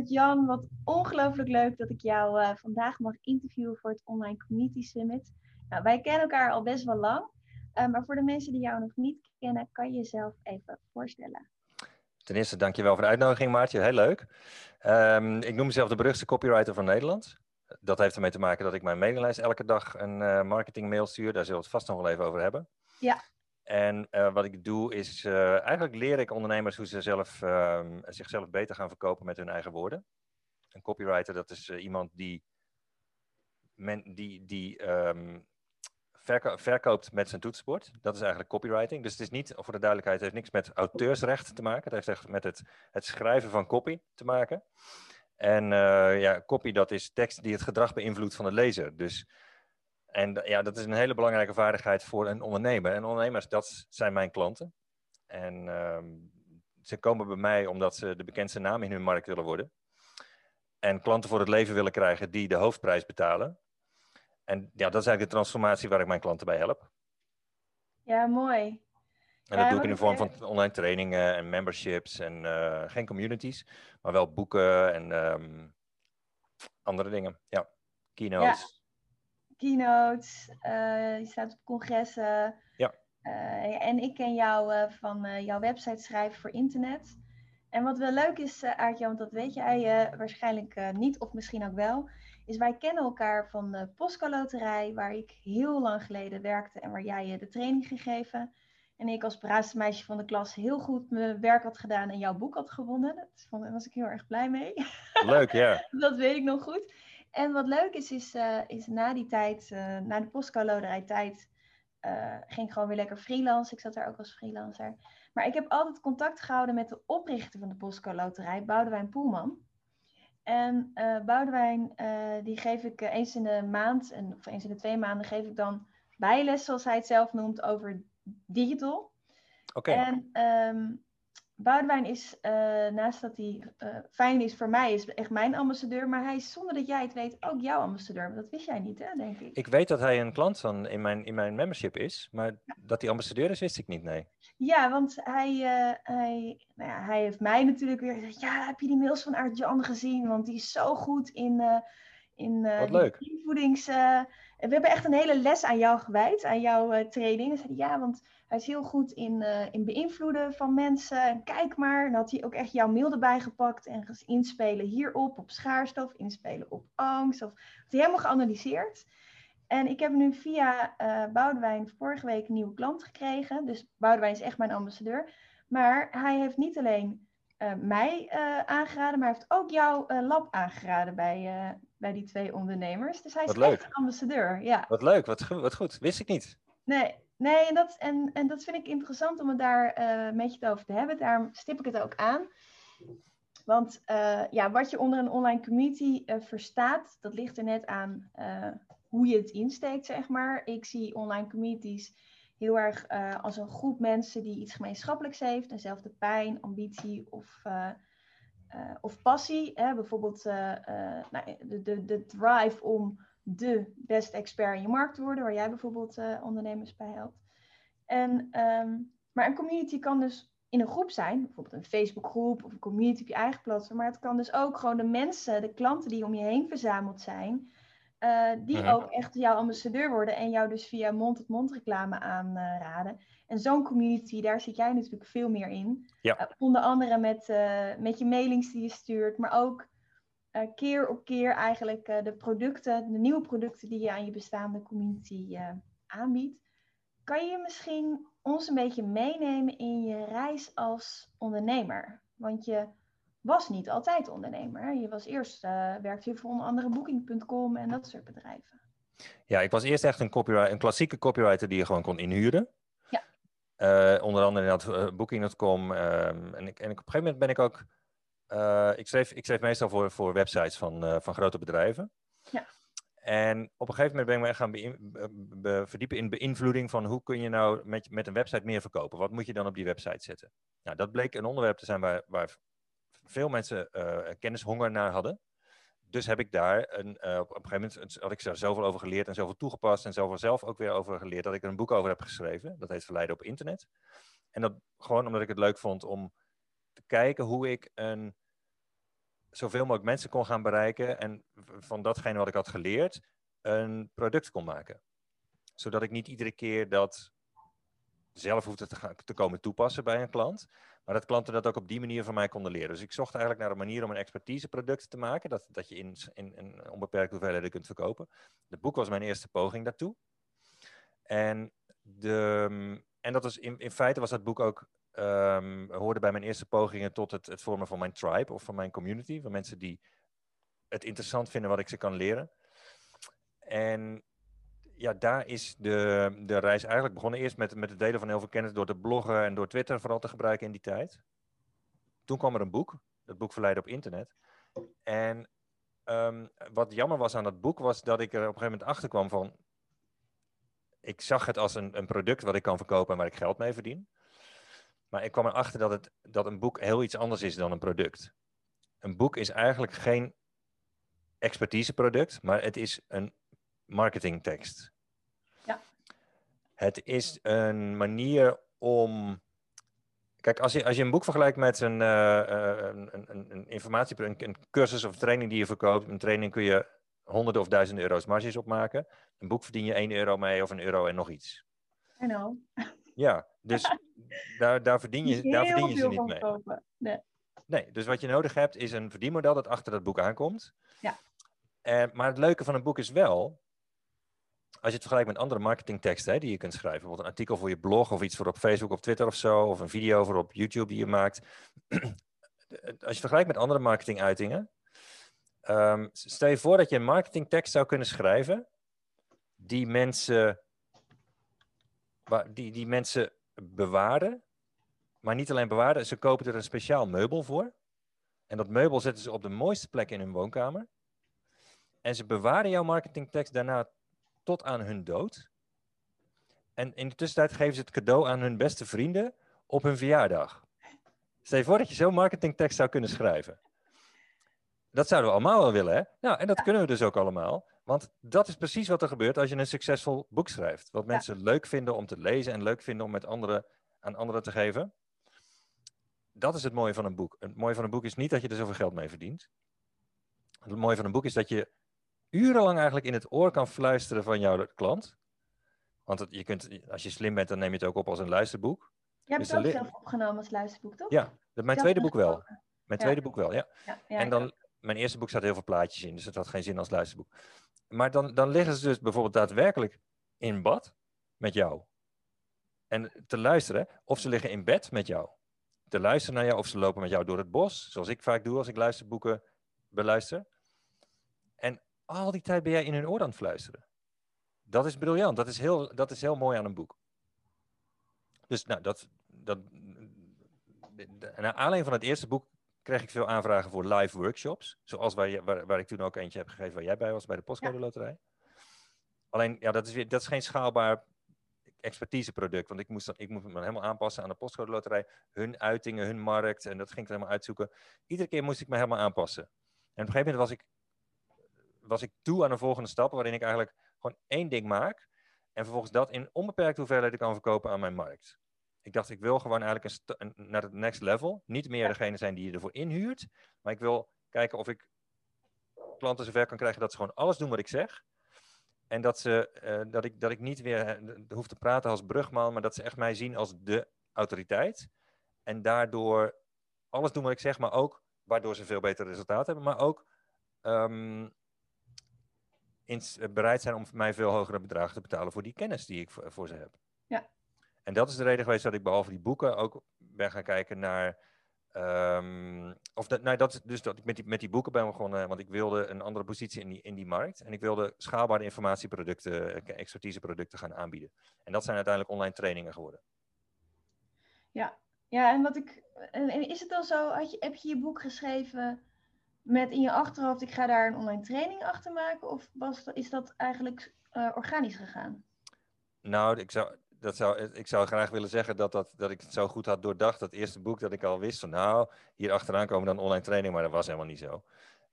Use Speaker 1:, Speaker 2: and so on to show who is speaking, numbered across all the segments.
Speaker 1: Aart-Jan, wat ongelooflijk leuk dat ik jou uh, vandaag mag interviewen voor het Online Community Summit. Nou, wij kennen elkaar al best wel lang, uh, maar voor de mensen die jou nog niet kennen, kan je jezelf even voorstellen.
Speaker 2: Ten eerste, dankjewel voor de uitnodiging, Maartje. Heel leuk. Um, ik noem mezelf de beruchtste copywriter van Nederland. Dat heeft ermee te maken dat ik mijn mailinglijst elke dag een uh, marketingmail stuur. Daar zullen we het vast nog wel even over hebben.
Speaker 1: Ja.
Speaker 2: En uh, wat ik doe is, uh, eigenlijk leer ik ondernemers hoe ze zelf, uh, zichzelf beter gaan verkopen met hun eigen woorden. Een copywriter, dat is iemand die, die, die verko verkoopt met zijn toetsenbord. Dat is eigenlijk copywriting. Dus het is niet, voor de duidelijkheid, het heeft niks met auteursrecht te maken. Het heeft echt met het, het schrijven van copy te maken. En ja, copy, dat is tekst die het gedrag beïnvloedt van de lezer. Dus en ja, dat is een hele belangrijke vaardigheid voor een ondernemer. En ondernemers, dat zijn mijn klanten. En um, ze komen bij mij omdat ze de bekendste naam in hun markt willen worden. En klanten voor het leven willen krijgen die de hoofdprijs betalen. En ja, dat is eigenlijk de transformatie waar ik mijn klanten bij help.
Speaker 1: Ja, mooi.
Speaker 2: En dat ja, doe ik in de vorm van online trainingen en memberships en uh, geen communities, maar wel boeken en um, andere dingen. Ja, keynotes.
Speaker 1: Ja keynotes, uh, je staat op congressen.
Speaker 2: Ja.
Speaker 1: Uh, en ik ken jou uh, van jouw website schrijven voor internet. En wat wel leuk is, Aartje, want dat weet jij waarschijnlijk niet, of misschien ook wel, is wij kennen elkaar van de Postco Loterij, waar ik heel lang geleden werkte en waar jij je de training gegeven. En ik als braafste meisje van de klas heel goed mijn werk had gedaan en jouw boek had gewonnen. Daar was ik heel erg blij mee.
Speaker 2: Leuk, ja.
Speaker 1: dat weet ik nog goed. En wat leuk is, is, uh, is na die tijd, uh, na de postcoloderij tijd, uh, ging ik gewoon weer lekker freelance. Ik zat daar ook als freelancer. Maar ik heb altijd contact gehouden met de oprichter van de postcoloterij, Boudewijn Poelman. En Boudewijn, die geef ik eens in de maand, en, of eens in de twee maanden, geef ik dan bijles, zoals hij het zelf noemt, over digital.
Speaker 2: Oké.
Speaker 1: Okay. En um, Boudewijn is, uh, naast dat hij uh, fijn is voor mij, is echt mijn ambassadeur. Maar hij is, zonder dat jij het weet, ook jouw ambassadeur. Maar dat wist jij niet, hè, denk ik.
Speaker 2: Ik weet dat hij een klant van in mijn, in mijn membership is. Maar ja. dat hij ambassadeur is, wist ik niet, nee.
Speaker 1: Ja, want hij, uh, hij, nou ja, hij heeft mij natuurlijk weer gezegd... Ja, heb je die mails van Art-Jan gezien? Want die is zo goed in... in
Speaker 2: Wat leuk.
Speaker 1: voedings... we hebben echt een hele les aan jou gewijd, aan jouw training. En zei ja, want hij is heel goed in, in beïnvloeden van mensen. En kijk maar. En had hij ook echt jouw mail erbij gepakt en inspelen hierop, op schaarstof, inspelen op angst. Of had hij helemaal geanalyseerd. En ik heb nu via uh, Boudewijn vorige week een nieuwe klant gekregen. Dus Boudewijn is echt mijn ambassadeur. Maar hij heeft niet alleen uh, mij aangeraden, maar hij heeft ook jouw lab aangeraden bij, bij die twee ondernemers. Dus hij is echt een ambassadeur. Ja.
Speaker 2: Wat leuk, wat, wat goed. Wist ik niet.
Speaker 1: Nee, Nee, en dat, en, en dat vind ik interessant om het daar uh, met je over te hebben. Daarom stip ik het ook aan. Want uh, ja, wat je onder een online community uh, verstaat, dat ligt er net aan hoe je het insteekt, zeg maar. Ik zie online communities heel erg als een groep mensen die iets gemeenschappelijks heeft. Dezelfde pijn, ambitie of, of passie. Hè? Bijvoorbeeld nou, de, de, de drive om de beste expert in je markt te worden, waar jij bijvoorbeeld ondernemers bij helpt. En, um, maar een community kan dus in een groep zijn, bijvoorbeeld een Facebookgroep of een community op je eigen platform, maar het kan dus ook gewoon de mensen, de klanten die om je heen verzameld zijn, uh, die ook echt jouw ambassadeur worden en jou dus via mond-tot-mond reclame aanraden. En zo'n community, daar zit jij natuurlijk veel meer in.
Speaker 2: Ja.
Speaker 1: onder andere met, met je mailings die je stuurt, maar ook eh, keer op keer eigenlijk eh, de producten, de nieuwe producten die je aan je bestaande community aanbiedt. Kan je misschien ons een beetje meenemen in je reis als ondernemer? Want je was niet altijd ondernemer. Je was eerst, werkte je voor onder andere Booking.com en dat soort bedrijven.
Speaker 2: Ja, ik was eerst echt een, copyright, een klassieke copywriter die je gewoon kon inhuren. Ja. onder andere in Booking.com. Ehm, en, ik, en ik, op een gegeven moment ben ik ook uh, ik, schreef, ik schreef meestal voor, voor websites van, van grote bedrijven. Ja. En op een gegeven moment ben ik me echt gaan verdiepen in beïnvloeding van hoe kun je nou met, met een website meer verkopen? Wat moet je dan op die website zetten? Nou, dat bleek een onderwerp te zijn waar, waar veel mensen uh, kennishonger naar hadden. Dus heb ik daar een, op een gegeven moment had ik er zoveel over geleerd en zoveel toegepast en zoveel zelf ook weer over geleerd dat ik er een boek over heb geschreven. Dat heet Verleiden op internet. En dat gewoon omdat ik het leuk vond om te kijken hoe ik een zoveel mogelijk mensen kon gaan bereiken en van datgene wat ik had geleerd een product kon maken. Zodat ik niet iedere keer dat zelf hoefde te, gaan, te komen toepassen bij een klant, maar dat klanten dat ook op die manier van mij konden leren. Dus ik zocht eigenlijk naar een manier om een expertiseproduct te maken, dat, dat je in, in, in onbeperkte hoeveelheden kunt verkopen. Het boek was mijn eerste poging daartoe. En, de, en dat was in, in feite was dat boek ook um, hoorde bij mijn eerste pogingen tot het, het vormen van mijn tribe of van mijn community. Van mensen die het interessant vinden wat ik ze kan leren. En ja, daar is de, de reis eigenlijk begonnen. Eerst met, met het delen van heel veel kennis door te bloggen en door Twitter vooral te gebruiken in die tijd. Toen kwam er een boek, dat boek Verleiden op internet. En um, wat jammer was aan dat boek was dat ik er op een gegeven moment achter kwam van... Ik zag het als een, een product wat ik kan verkopen en waar ik geld mee verdien. Maar ik kwam erachter dat, het, dat een boek heel iets anders is dan een product. Een boek is eigenlijk geen expertiseproduct, maar het is een marketingtekst. Ja. Het is een manier om. Kijk, als je, als je een boek vergelijkt met een, uh, een, een, een, informatie, een, een cursus of training die je verkoopt, een training kun je honderden of duizenden euro's marges opmaken. Een boek verdien je 1 euro mee of een euro en nog iets.
Speaker 1: I know.
Speaker 2: Ja, dus daar, daar verdien je, daar verdien je ze niet mee. Nee. nee, dus wat je nodig hebt is een verdienmodel dat achter dat boek aankomt. Ja. Uh, maar het leuke van een boek is wel, als je het vergelijkt met andere marketingteksten die je kunt schrijven, bijvoorbeeld een artikel voor je blog of iets voor op Facebook of Twitter of zo, of een video voor op YouTube die je maakt. als je vergelijkt met andere marketinguitingen, um, stel je voor dat je een marketingtekst zou kunnen schrijven die mensen die, die mensen bewaren. Maar niet alleen bewaren, ze kopen er een speciaal meubel voor. En dat meubel zetten ze op de mooiste plek in hun woonkamer. En ze bewaren jouw marketingtekst daarna tot aan hun dood. En in de tussentijd geven ze het cadeau aan hun beste vrienden op hun verjaardag. Stel je voor dat je zo'n marketingtekst zou kunnen schrijven. Dat zouden we allemaal wel willen, hè? Nou, en dat kunnen we dus ook allemaal. Want dat is precies wat er gebeurt als je een succesvol boek schrijft. Wat mensen leuk vinden om te lezen en leuk vinden om met anderen, aan anderen te geven. Dat is het mooie van een boek. Het mooie van een boek is niet dat je er zoveel geld mee verdient. Het mooie van een boek is dat je urenlang eigenlijk in het oor kan fluisteren van jouw klant. Want je kunt, als je slim bent, dan neem je het ook op als een luisterboek.
Speaker 1: Je hebt dus het ook zelf opgenomen als luisterboek, toch?
Speaker 2: Ja, mijn tweede boek wel. Mijn tweede boek wel, ja. ja, ja en dan, mijn eerste boek staat heel veel plaatjes in, dus het had geen zin als luisterboek. Maar dan, dan liggen ze dus bijvoorbeeld daadwerkelijk in bad met jou. En te luisteren, of ze liggen in bed met jou. Te luisteren naar jou, of ze lopen met jou door het bos, zoals ik vaak doe als ik luisterboeken beluister. En al die tijd ben jij in hun oor aan het fluisteren. Dat is briljant, dat is heel, dat is heel mooi aan een boek. Dus nou, dat, dat, naar aanleiding van het eerste boek kreeg ik veel aanvragen voor live workshops. Zoals waar, waar, waar ik toen ook eentje heb gegeven waar jij bij was, bij de Postcode Loterij. Alleen, ja, dat is, weer, dat is geen schaalbaar expertiseproduct. Want ik moest, dan, ik moest me helemaal aanpassen aan de Postcode Loterij. Hun uitingen, hun markt. En dat ging ik helemaal uitzoeken. Iedere keer moest ik me helemaal aanpassen. En op een gegeven moment was ik, was ik toe aan een volgende stap. Waarin ik eigenlijk gewoon één ding maak. En vervolgens dat in onbeperkte hoeveelheden kan verkopen aan mijn markt. Ik dacht, ik wil gewoon eigenlijk een naar het next level. Niet meer degene zijn die je ervoor inhuurt. Maar ik wil kijken of ik klanten zover kan krijgen dat ze gewoon alles doen wat ik zeg. En dat, ze, uh, dat, ik, dat ik niet weer uh, hoef te praten als brugman, maar dat ze echt mij zien als de autoriteit. En daardoor alles doen wat ik zeg, maar ook waardoor ze veel beter resultaat hebben. Maar ook ehm, in, bereid zijn om mij veel hogere bedragen te betalen voor die kennis die ik voor, voor ze heb.
Speaker 1: Ja.
Speaker 2: En dat is de reden geweest dat ik behalve die boeken ook ben gaan kijken naar Ehm, of dat, nou, dat, dus dat ik met die, met die boeken ben begonnen, want ik wilde een andere positie in die, in die markt. En ik wilde schaalbare informatieproducten, eh, expertiseproducten gaan aanbieden. En dat zijn uiteindelijk online trainingen geworden.
Speaker 1: Ja, ja en wat ik. En is het dan zo, had je, heb je je boek geschreven met in je achterhoofd, ik ga daar een online training achter maken? Of was, is dat eigenlijk uh, organisch gegaan?
Speaker 2: Nou, ik zou, dat zou, ik zou graag willen zeggen dat, dat, dat ik het zo goed had doordacht. Dat eerste boek dat ik al wist van nou, hier achteraan komen dan online training, maar dat was helemaal niet zo.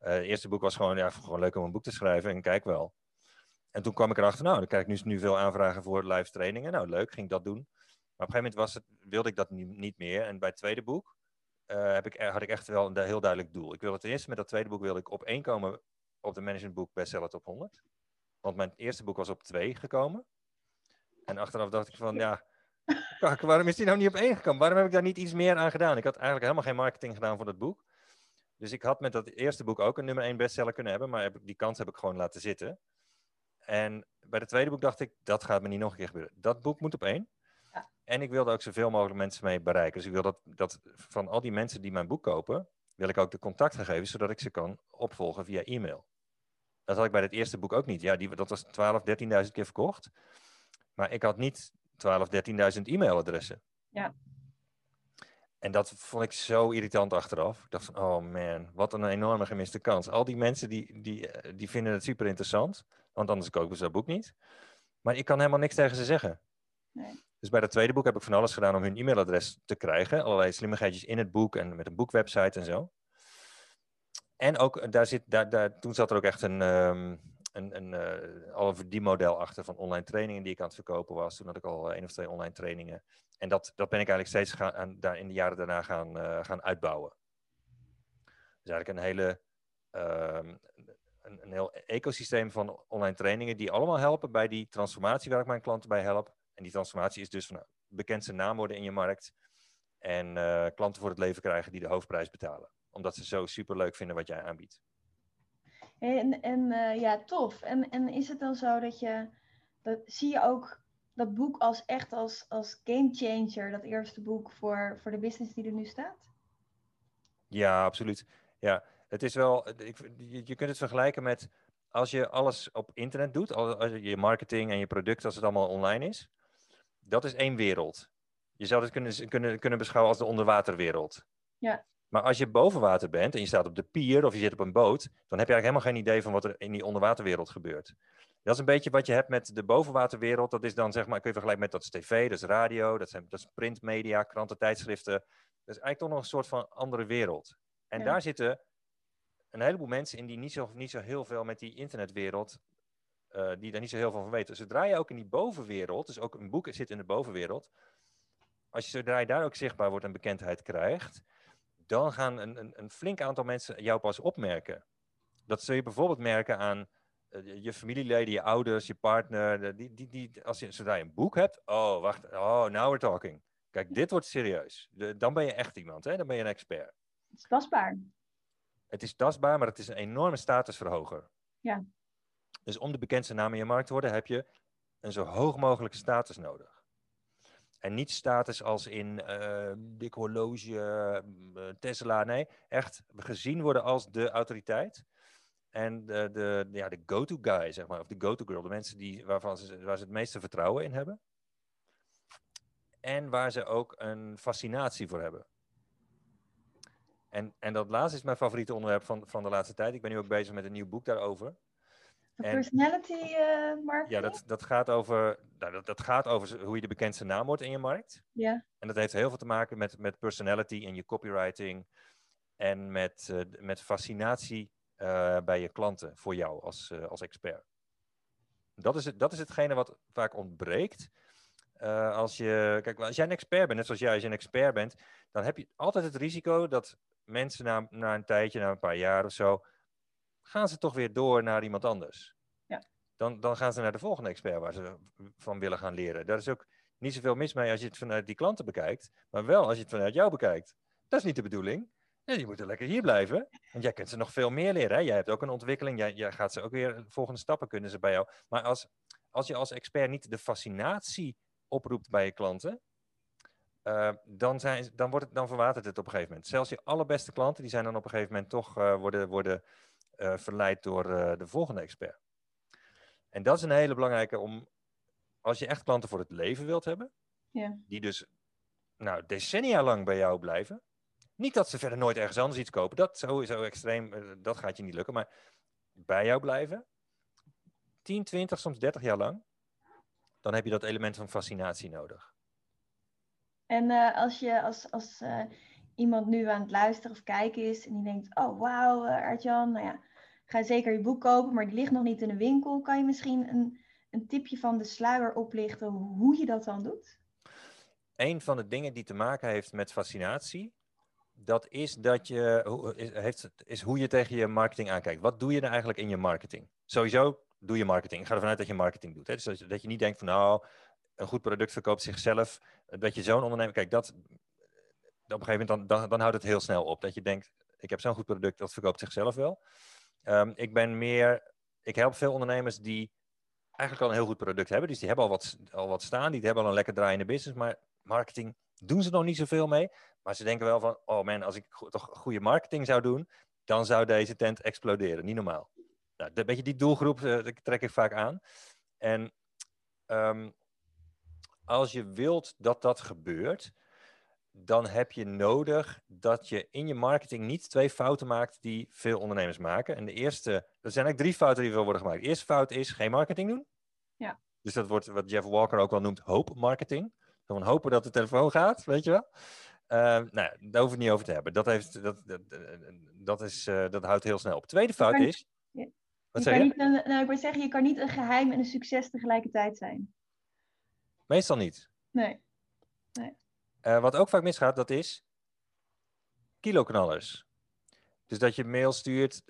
Speaker 2: Uh, het eerste boek was gewoon, ja, gewoon leuk om een boek te schrijven en kijk wel. En toen kwam ik erachter, nou, dan krijg ik nu, nu veel aanvragen voor live trainingen. Nou, leuk, ging ik dat doen. Maar op een gegeven moment was het, wilde ik dat niet meer. En bij het tweede boek uh, heb ik, had ik echt wel een heel duidelijk doel. Ik wilde ten eerste met dat tweede boek wilde ik op één komen op de Management Book Bestseller Top 100. Want mijn eerste boek was op twee gekomen. En achteraf dacht ik van, ja, kak, waarom is die nou niet op één gekomen? Waarom heb ik daar niet iets meer aan gedaan? Ik had eigenlijk helemaal geen marketing gedaan voor dat boek. Dus ik had met dat eerste boek ook een nummer één bestseller kunnen hebben, maar die kans heb ik gewoon laten zitten. En bij het tweede boek dacht ik, dat gaat me niet nog een keer gebeuren. Dat boek moet op één. En ik wilde ook zoveel mogelijk mensen mee bereiken. Dus ik wil dat, dat van al die mensen die mijn boek kopen, wil ik ook de contactgegevens, zodat ik ze kan opvolgen via e-mail. Dat had ik bij het eerste boek ook niet. Ja, die, dat was 12, 13.000 keer verkocht. Maar ik had niet 12, 13.000 e-mailadressen.
Speaker 1: Ja.
Speaker 2: En dat vond ik zo irritant achteraf. Ik dacht van, oh man, wat een enorme gemiste kans. Al die mensen die, die, die vinden het super interessant, want anders kopen ze dat boek niet. Maar ik kan helemaal niks tegen ze zeggen.
Speaker 1: Nee.
Speaker 2: Dus bij dat tweede boek heb ik van alles gedaan om hun e-mailadres te krijgen. Allerlei slimmigheidjes in het boek en met een boekwebsite en zo. En ook, daar zit, daar, daar, toen zat er ook echt een, um, een, een, uh, al een achter van online trainingen die ik aan het verkopen was. Toen had ik al één of twee online trainingen. En dat, dat ben ik eigenlijk steeds gaan, aan, daar in de jaren daarna gaan, uh, gaan uitbouwen. Dus eigenlijk een hele uh, een, een, heel ecosysteem van online trainingen die allemaal helpen bij die transformatie waar ik mijn klanten bij help. En die transformatie is dus van nou, bekendste naam worden in je markt en uh, klanten voor het leven krijgen die de hoofdprijs betalen. Omdat ze zo super leuk vinden wat jij aanbiedt.
Speaker 1: En, en uh, ja, tof. En, en is het dan zo dat je, dat, zie je ook dat boek als echt als, als game changer, dat eerste boek voor, voor de business die er nu staat?
Speaker 2: Ja, absoluut. Ja, het is wel, ik, je, je kunt het vergelijken met als je alles op internet doet, als je marketing en je product, als het allemaal online is, dat is één wereld. Je zou het kunnen, kunnen, kunnen beschouwen als de onderwaterwereld.
Speaker 1: Ja.
Speaker 2: Maar als je boven water bent en je staat op de pier of je zit op een boot, dan heb je eigenlijk helemaal geen idee van wat er in die onderwaterwereld gebeurt. Dat is een beetje wat je hebt met de bovenwaterwereld. Dat is dan zeg maar, kun je vergelijken met dat is tv, dat is radio, dat, zijn, dat is printmedia, kranten, tijdschriften. Dat is eigenlijk toch nog een soort van andere wereld. En daar zitten een heleboel mensen in die niet zo, niet zo heel veel met die internetwereld, uh, die daar niet zo heel veel van weten. Zodra je ook in die bovenwereld, dus ook een boek zit in de bovenwereld, als je zodra je daar ook zichtbaar wordt en bekendheid krijgt, dan gaan een, een, een flink aantal mensen jou pas opmerken. Dat zul je bijvoorbeeld merken aan uh, je familieleden, je ouders, je partner. Die, die, die, als je, zodra je een boek hebt, oh, wacht, oh, now we're talking. Kijk, dit wordt serieus. De, dan ben je echt iemand, hè? dan ben je een expert.
Speaker 1: Het is tastbaar.
Speaker 2: Het is tastbaar, maar het is een enorme statusverhoger.
Speaker 1: Ja.
Speaker 2: Dus om de bekendste naam in je markt te worden, heb je een zo hoog mogelijke status nodig. En niet status als in uh, dik horloge, uh, Tesla. Nee, echt gezien worden als de autoriteit. En de, de, ja, de go-to guy, zeg maar. Of de go-to girl. De mensen die, waarvan ze, waar ze het meeste vertrouwen in hebben. En waar ze ook een fascinatie voor hebben. En, en dat laatste is mijn favoriete onderwerp van, van de laatste tijd. Ik ben nu ook bezig met een nieuw boek daarover.
Speaker 1: Personality uh, marketing?
Speaker 2: Ja, dat, dat, gaat over, nou, dat, dat gaat over hoe je de bekendste naam wordt in je markt.
Speaker 1: Ja.
Speaker 2: En dat heeft heel veel te maken met, met personality en je copywriting. En met, uh, met fascinatie uh, bij je klanten voor jou als, als expert. Dat is, het, dat is hetgene wat vaak ontbreekt. als, je, kijk, als jij een expert bent, net zoals jij, als je een expert bent, dan heb je altijd het risico dat mensen na, na een tijdje, na een paar jaar of zo, gaan ze toch weer door naar iemand anders.
Speaker 1: Ja.
Speaker 2: Dan, dan gaan ze naar de volgende expert waar ze van willen gaan leren. Daar is ook niet zoveel mis mee als je het vanuit die klanten bekijkt, maar wel als je het vanuit jou bekijkt. Dat is niet de bedoeling. Nee, die moeten lekker hier blijven. Want jij kunt ze nog veel meer leren. Hè? Jij hebt ook een ontwikkeling. Jij, jij gaat ze ook weer volgende stappen kunnen ze bij jou. Maar als, als je als expert niet de fascinatie oproept bij je klanten, uh, dan, zijn, dan, wordt het, dan verwatert het op een gegeven moment. Zelfs je allerbeste klanten, die zijn dan op een gegeven moment toch uh, worden, worden verleid door de volgende expert. En dat is een hele belangrijke om, als je echt klanten voor het leven wilt hebben,
Speaker 1: ja.
Speaker 2: die dus nou, decennia lang bij jou blijven. Niet dat ze verder nooit ergens anders iets kopen, dat sowieso extreem, dat gaat je niet lukken, maar bij jou blijven, 10, 20, soms 30 jaar lang, dan heb je dat element van fascinatie nodig.
Speaker 1: En uh, als je als, als uh, iemand nu aan het luisteren of kijken is en die denkt, oh wauw, uh, Artjan, nou ja, ga zeker je boek kopen, maar die ligt nog niet in de winkel. Kan je misschien een, een tipje van de sluier oplichten hoe je dat dan doet?
Speaker 2: Een van de dingen die te maken heeft met fascinatie, dat is dat je, is, heeft, is hoe je tegen je marketing aankijkt. Wat doe je er eigenlijk in je marketing? Sowieso doe je marketing. Ik ga ervan uit dat je marketing doet. Hè? Dus dat, dat je niet denkt van nou, een goed product verkoopt zichzelf. Dat je zo'n ondernemer, kijk, dat, op een gegeven moment dan, dan, houdt het heel snel op. Dat je denkt, ik heb zo'n goed product, dat verkoopt zichzelf wel. Um, ik ben meer, ik help veel ondernemers die eigenlijk al een heel goed product hebben. Dus die hebben al wat, al wat staan, die hebben al een lekker draaiende business, maar marketing doen ze nog niet zoveel mee. Maar ze denken wel van, oh man, als ik toch goede marketing zou doen, dan zou deze tent exploderen. Niet normaal. Nou, een beetje die doelgroep uh, trek ik vaak aan. En um, als je wilt dat dat gebeurt, dan heb je nodig dat je in je marketing niet twee fouten maakt die veel ondernemers maken. En de eerste, er zijn eigenlijk drie fouten die veel worden gemaakt. De eerste fout is geen marketing doen.
Speaker 1: Ja.
Speaker 2: Dus dat wordt wat Jeff Walker ook wel noemt hoop marketing. Gewoon hopen dat de telefoon gaat, weet je wel. Uh, nou, daar hoeven we het niet over te hebben. Dat, heeft, dat, dat, dat, is, uh, dat houdt heel snel op. Tweede fout is.
Speaker 1: Wat je kan je? Niet een, nou, ik wil zeggen, je kan niet een geheim en een succes tegelijkertijd zijn.
Speaker 2: Meestal niet.
Speaker 1: Nee.
Speaker 2: Uh, wat ook vaak misgaat, dat is kiloknallers. Dus dat je mail stuurt,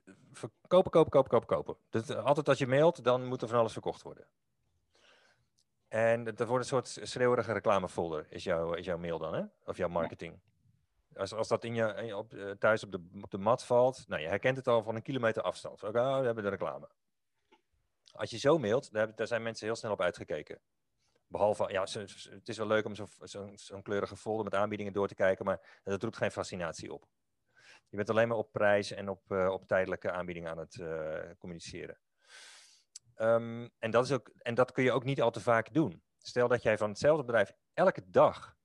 Speaker 2: kopen, kopen, kopen, kopen, kopen. Dus altijd als je mailt, dan moet er van alles verkocht worden. En dat wordt een soort schreeuwerige reclamefolder, is, jouw is jouw mail dan, hè? Of jouw marketing. Als, als dat in je, op, thuis op de, op de mat valt, nou, je herkent het al van een kilometer afstand. Oké, oh, we hebben de reclame. Als je zo mailt, daar zijn mensen heel snel op uitgekeken. Behalve, ja, het is wel leuk om zo'n zo, zo kleurige folder met aanbiedingen door te kijken, maar dat roept geen fascinatie op. Je bent alleen maar op prijs en op, uh, op tijdelijke aanbiedingen aan het uh, communiceren. Um, en, dat is ook, en dat kun je ook niet al te vaak doen. Stel dat jij van hetzelfde bedrijf elke dag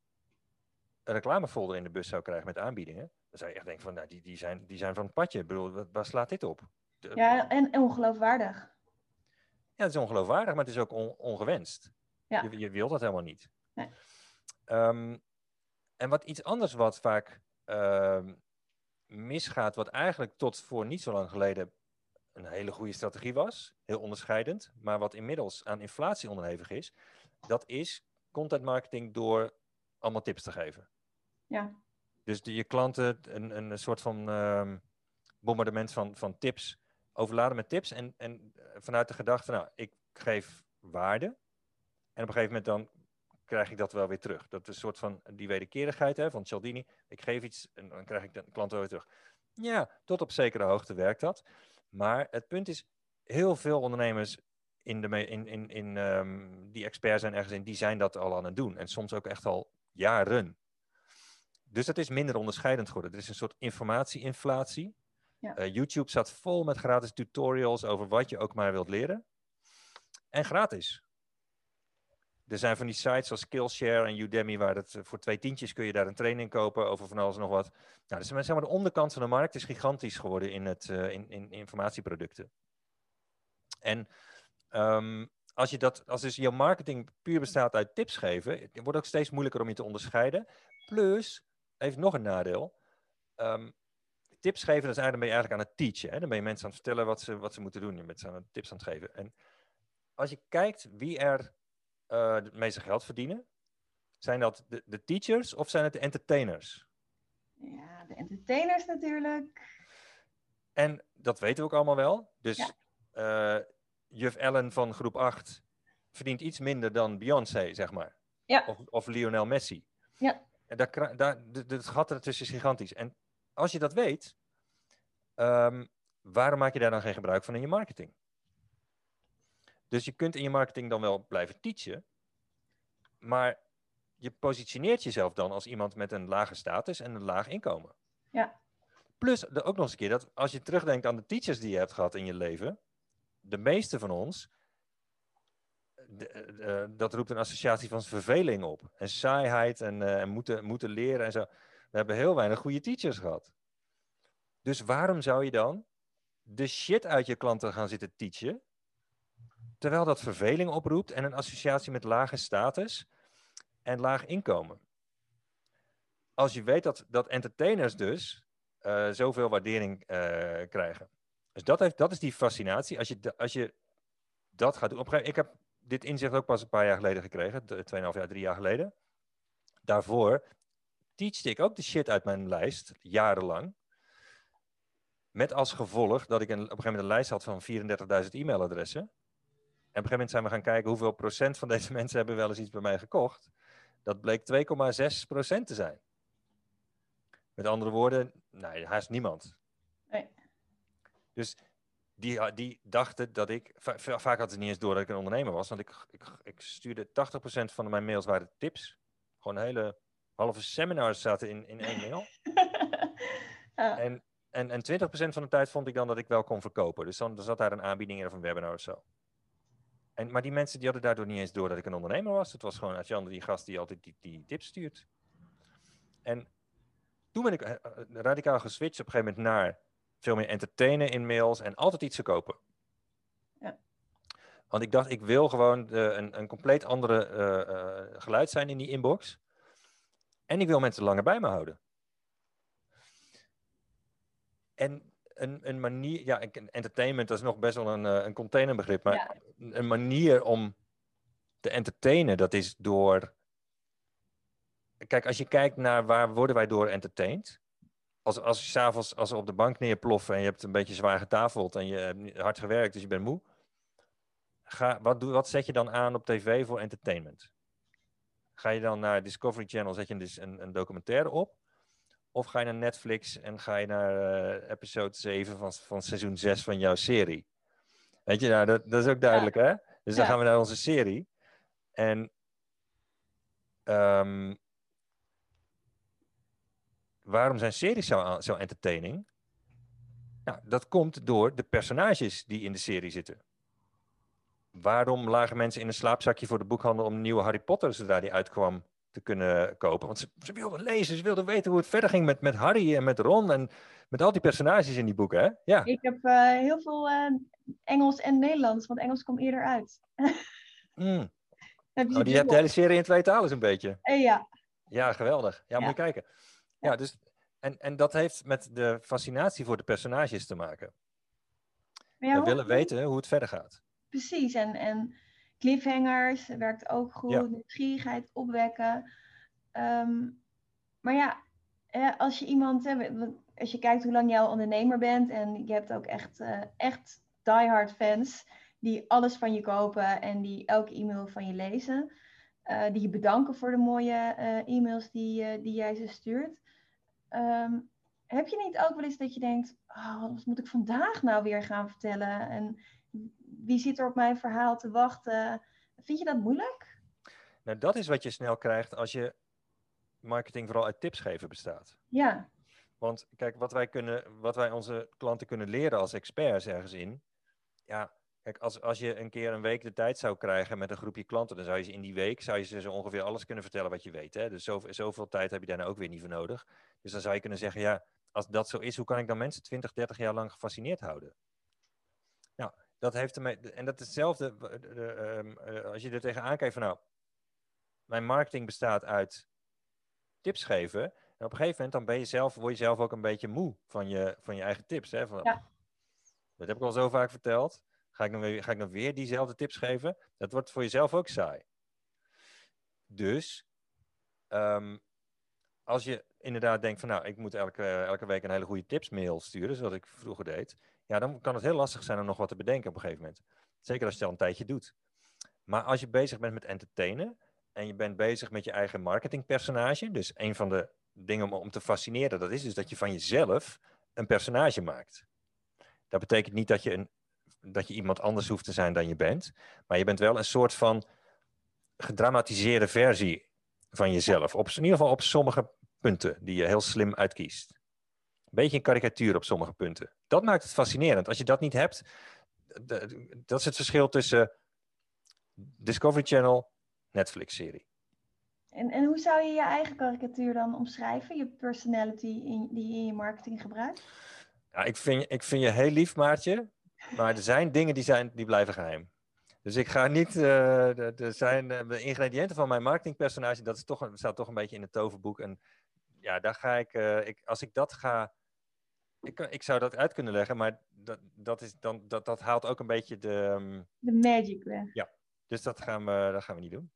Speaker 2: een reclamefolder in de bus zou krijgen met aanbiedingen. Dan zou je echt denken van, nou, die, die, zijn, die zijn van het padje. Ik bedoel, waar slaat dit op?
Speaker 1: De, ja, en ongeloofwaardig.
Speaker 2: Ja, het is ongeloofwaardig, maar het is ook on, ongewenst.
Speaker 1: Ja.
Speaker 2: Je, je wil dat helemaal niet.
Speaker 1: Nee.
Speaker 2: Um, en wat iets anders wat vaak uh, misgaat, wat eigenlijk tot voor niet zo lang geleden een hele goede strategie was, heel onderscheidend, maar wat inmiddels aan inflatie onderhevig is, dat is content marketing door allemaal tips te geven.
Speaker 1: Ja.
Speaker 2: Dus de, je klanten een, een soort van um, bombardement van, van tips overladen met tips en, en vanuit de gedachte, nou, ik geef waarde, en op een gegeven moment dan krijg ik dat wel weer terug. Dat is een soort van die wederkerigheid hè, van Cialdini. Ik geef iets en dan krijg ik de klant wel weer terug. Ja, tot op zekere hoogte werkt dat. Maar het punt is, heel veel ondernemers in de, in, in, in, um, die expert zijn ergens in, die zijn dat al aan het doen. En soms ook echt al jaren. Dus dat is minder onderscheidend geworden. Er is een soort informatieinflatie.
Speaker 1: Ja.
Speaker 2: Uh, YouTube staat vol met gratis tutorials over wat je ook maar wilt leren. En gratis. Er zijn van die sites zoals Skillshare en Udemy, waar het voor twee tientjes kun je daar een training kopen over van alles en nog wat. Nou, dus zeg maar, de onderkant van de markt is gigantisch geworden in, het, uh, in, in informatieproducten. En um, als, je dat, als dus jouw marketing puur bestaat uit tips geven, het wordt ook steeds moeilijker om je te onderscheiden. Plus, heeft nog een nadeel. Um, tips geven, dat is eigenlijk, ben je eigenlijk aan het teachen. Hè? Dan ben je mensen aan het vertellen wat ze, wat ze moeten doen. Je bent ze aan het tips aan het geven. En als je kijkt wie er het meeste geld verdienen? Zijn dat de, de, teachers of zijn het de entertainers?
Speaker 1: Ja, de entertainers natuurlijk.
Speaker 2: En dat weten we ook allemaal wel. Dus ja. uh, juf Ellen van groep 8 verdient iets minder dan Beyoncé, zeg maar.
Speaker 1: Ja.
Speaker 2: Of, of Lionel Messi.
Speaker 1: Ja.
Speaker 2: En daar, daar, het gat ertussen is gigantisch. En als je dat weet, ehm, waarom maak je daar dan geen gebruik van in je marketing? Dus je kunt in je marketing dan wel blijven teachen, maar je positioneert jezelf dan als iemand met een lage status en een laag inkomen.
Speaker 1: Ja.
Speaker 2: Plus ook nog eens een keer dat als je terugdenkt aan de teachers die je hebt gehad in je leven, de meeste van ons, de, dat roept een associatie van verveling op. En saaiheid en, uh, en moeten, moeten leren en zo. We hebben heel weinig goede teachers gehad. Dus waarom zou je dan de shit uit je klanten gaan zitten teachen, terwijl dat verveling oproept en een associatie met lage status en laag inkomen? Als je weet dat, dat entertainers dus uh, zoveel waardering uh, krijgen. Dus dat, heeft, dat is die fascinatie. Als je, als je dat gaat doen. Op ik heb dit inzicht ook pas een paar jaar geleden gekregen. 2,5 jaar, drie jaar geleden. Daarvoor teachte ik ook de shit uit mijn lijst, jarenlang. Met als gevolg dat ik een, op een gegeven moment een lijst had van 34.000 e-mailadressen. En op een gegeven moment zijn we gaan kijken hoeveel procent van deze mensen hebben wel eens iets bij mij gekocht. Dat bleek 2,6 procent te zijn. Met andere woorden, nee, haast niemand.
Speaker 1: Nee.
Speaker 2: Dus die, die dachten dat ik. Vaak hadden ze niet eens door dat ik een ondernemer was. Want ik, ik, ik stuurde 80% van mijn mails waren tips. Gewoon hele halve seminars zaten in, in één mail. ja. En, en, en 20% van de tijd vond ik dan dat ik wel kon verkopen. Dus dan, dan zat daar een aanbieding in of een webinar of zo. En, maar die mensen die hadden daardoor niet eens door dat ik een ondernemer was. Het was gewoon Adjan, die gast die altijd die, die tips stuurt. En toen ben ik eh, eh, radicaal geswitcht op een gegeven moment naar veel meer entertainen in mails en altijd iets verkopen.
Speaker 1: Ja.
Speaker 2: Want ik dacht, ik wil gewoon de, een, een compleet andere uh, geluid zijn in die inbox. En ik wil mensen langer bij me houden. En een, een manier, ja, entertainment dat is nog best wel een, een containerbegrip, maar een manier om te entertainen, dat is door. Kijk, als je kijkt naar waar worden wij door entertained, als, als je s'avonds als we op de bank neerploffen en je hebt een beetje zwaar getafeld en je hebt hard gewerkt, dus je bent moe. Ga, wat, doe, wat zet je dan aan op tv voor entertainment? Ga je dan naar Discovery Channel, zet je dus een, een documentaire op? Of ga je naar Netflix en ga je naar uh, episode 7 van, van seizoen 6 van jouw serie? Weet je, nou, dat, dat is ook duidelijk, hè? Dus dan gaan we naar onze serie. En um, waarom zijn series zo, zo entertaining? Nou, dat komt door de personages die in de serie zitten. Waarom lagen mensen in een slaapzakje voor de boekhandel om nieuwe Harry Potter, zodra die uitkwam, te kunnen kopen? Want ze, ze wilden lezen, ze wilden weten hoe het verder ging met, met Harry en met Ron en met al die personages in die boeken, hè? Ja.
Speaker 1: Ik heb uh, heel veel uh, Engels en Nederlands, want Engels komt eerder uit.
Speaker 2: mm. Heb je oh, die hebt de hele serie in twee talen een beetje.
Speaker 1: Uh, ja.
Speaker 2: Ja, geweldig. Ja, ja. moet je kijken. Ja, dus, en, en dat heeft met de fascinatie voor de personages te maken. Ja, We willen weten hoe het verder gaat.
Speaker 1: Precies, en, en cliffhangers werkt ook goed, ja. nieuwsgierigheid opwekken. Um, maar ja, als je iemand, als je kijkt hoe lang jij al ondernemer bent en je hebt ook echt, uh, echt diehard fans die alles van je kopen en die elke e-mail van je lezen. Uh, die je bedanken voor de mooie uh, e-mails die, die jij ze stuurt. Um, heb je niet ook wel eens dat je denkt, oh, wat moet ik vandaag nou weer gaan vertellen? En wie zit er op mijn verhaal te wachten? Vind je dat moeilijk?
Speaker 2: Nou, dat is wat je snel krijgt als je marketing vooral uit tips geven bestaat.
Speaker 1: Ja.
Speaker 2: Want kijk, wat wij, kunnen, wat wij onze klanten kunnen leren als experts ergens in, ja, Kijk, als, als je een keer een week de tijd zou krijgen met een groepje klanten, dan zou je ze in die week zou je ze zo ongeveer alles kunnen vertellen wat je weet. Hè? Dus zoveel, zoveel tijd heb je daar nou ook weer niet voor nodig. Dus dan zou je kunnen zeggen, ja, als dat zo is, hoe kan ik dan mensen 20, 30 jaar lang gefascineerd houden? Dat heeft ermee, en dat is hetzelfde, ehm, eh, als je er tegenaan kijkt van nou, mijn marketing bestaat uit tips geven. En op een gegeven moment dan ben je zelf, word je zelf ook een beetje moe van je, van je eigen tips. Hè? Van,
Speaker 1: ja.
Speaker 2: Dat heb ik al zo vaak verteld. Ga ik, nog weer, ga ik nog weer diezelfde tips geven? Dat wordt voor jezelf ook saai. Dus um, als je inderdaad denkt van nou, ik moet elke, elke week een hele goede tipsmail sturen, zoals ik vroeger deed. Ja, dan kan het heel lastig zijn om nog wat te bedenken op een gegeven moment. Zeker als je het al een tijdje doet. Maar als je bezig bent met entertainen en je bent bezig met je eigen marketingpersonage, dus een van de ding om, om te fascineren, dat is dus dat je van jezelf een personage maakt. Dat betekent niet dat je, een, dat je iemand anders hoeft te zijn dan je bent, maar je bent wel een soort van gedramatiseerde versie van jezelf. Op, in ieder geval op sommige punten die je heel slim uitkiest. Een beetje een karikatuur op sommige punten. Dat maakt het fascinerend. Als je dat niet hebt, dat is het verschil tussen Discovery Channel, Netflix-serie.
Speaker 1: En, en hoe zou je je eigen karikatuur dan omschrijven? Je personality in, die je in je marketing gebruikt?
Speaker 2: Ja, ik, vind, ik vind je heel lief, Maartje. Maar er zijn dingen die, zijn, die blijven geheim. Dus ik ga niet. Uh, er zijn uh, de ingrediënten van mijn marketingpersonage. Dat is toch, staat toch een beetje in het toverboek. En ja, daar ga ik, uh, ik. Als ik dat ga. Ik, ik zou dat uit kunnen leggen, maar dat, dat, is dan, dat, dat haalt ook een beetje de. Um...
Speaker 1: De magic weg.
Speaker 2: Ja, dus dat gaan we, dat gaan we niet doen.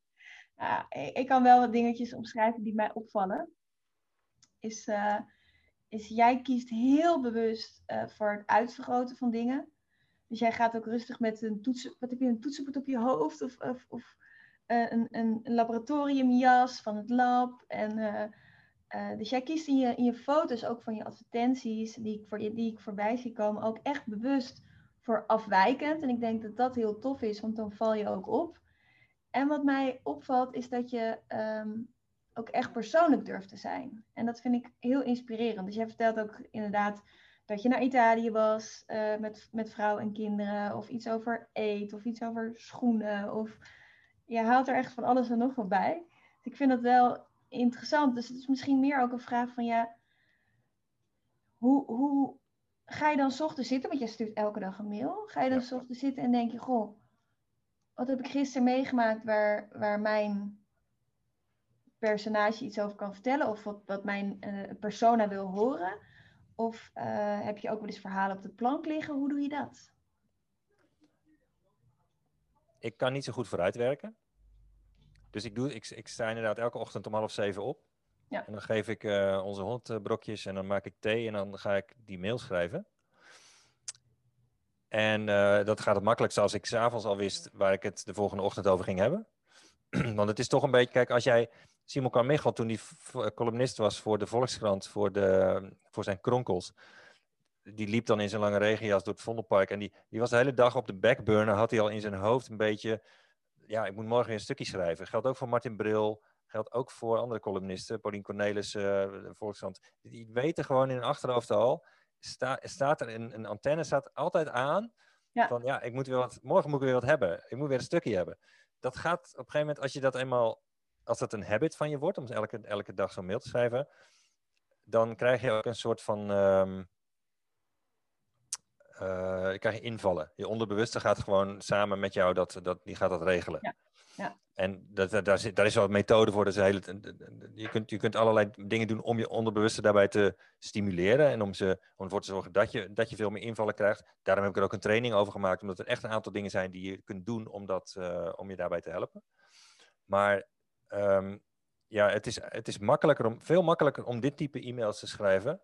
Speaker 1: Ja, ik kan wel wat dingetjes omschrijven die mij opvallen. Is, is jij kiest heel bewust voor het uitvergroten van dingen. Dus jij gaat ook rustig met een toetsen, wat heb je, een toetsenbord op je hoofd of, of, of uh, een, een, een, laboratoriumjas van het lab. En, uh, dus jij kiest in je, in je foto's, ook van je advertenties, die ik, voor, die ik voorbij zie komen, ook echt bewust voor afwijkend. En ik denk dat dat heel tof is, want dan val je ook op. En wat mij opvalt, is dat je um, ook echt persoonlijk durft te zijn. En dat vind ik heel inspirerend. Dus jij vertelt ook inderdaad dat je naar Italië was uh, met, met vrouw en kinderen, of iets over eet, of iets over schoenen, of je haalt er echt van alles en nog wat bij. Dus ik vind dat wel interessant. Dus het is misschien meer ook een vraag van ja, hoe, hoe ga je dan s ochtends zitten, want jij stuurt elke dag een mail, ga je dan ja. s ochtends zitten en denk je, goh, wat heb ik gisteren meegemaakt waar, waar mijn personage iets over kan vertellen, of wat, wat mijn uh, persona wil horen. Of uh, heb je ook wel eens verhalen op de plank liggen? Hoe doe je dat?
Speaker 2: Ik kan niet zo goed vooruitwerken. Dus ik, doe, ik, ik sta inderdaad elke ochtend om half zeven op.
Speaker 1: Ja.
Speaker 2: En dan geef ik uh, onze hond brokjes en dan maak ik thee en dan ga ik die mail schrijven. En uh, dat gaat het makkelijkst als ik s'avonds al wist waar ik het de volgende ochtend over ging hebben. Want het is toch een beetje, kijk, als jij Simon Carmichael, toen hij columnist was voor de Volkskrant, voor, de, voor zijn kronkels, die liep dan in zijn lange regenjas door het Vondelpark. En die, die was de hele dag op de backburner, had hij al in zijn hoofd een beetje, ja, ik moet morgen weer een stukje schrijven. Geldt ook voor Martin Bril, geldt ook voor andere columnisten, Paulien Cornelis, uh, Volkskrant. Die weten gewoon in hun achterhoofd al, sta, staat er een, een antenne staat altijd aan, ja. van ja, ik moet weer wat, morgen moet ik weer wat hebben. Ik moet weer een stukje hebben. Dat gaat op een gegeven moment, als je dat eenmaal als dat een habit van je wordt, om elke, elke dag zo'n mail te schrijven, dan krijg je ook een soort van. Um, uh, je krijg je invallen. Je onderbewuste gaat gewoon samen met jou dat, dat, die gaat dat regelen.
Speaker 1: Ja. Ja.
Speaker 2: En dat, dat, daar, zit, daar is wel een methode voor. Dat is hele, je, kunt, je kunt allerlei dingen doen om je onderbewuste daarbij te stimuleren. En om, ze, om ervoor te zorgen dat je, dat je veel meer invallen krijgt. Daarom heb ik er ook een training over gemaakt. Omdat er echt een aantal dingen zijn die je kunt doen om, dat, uh, om je daarbij te helpen. Maar um, ja, het is, het is makkelijker om, veel makkelijker om dit type e-mails te schrijven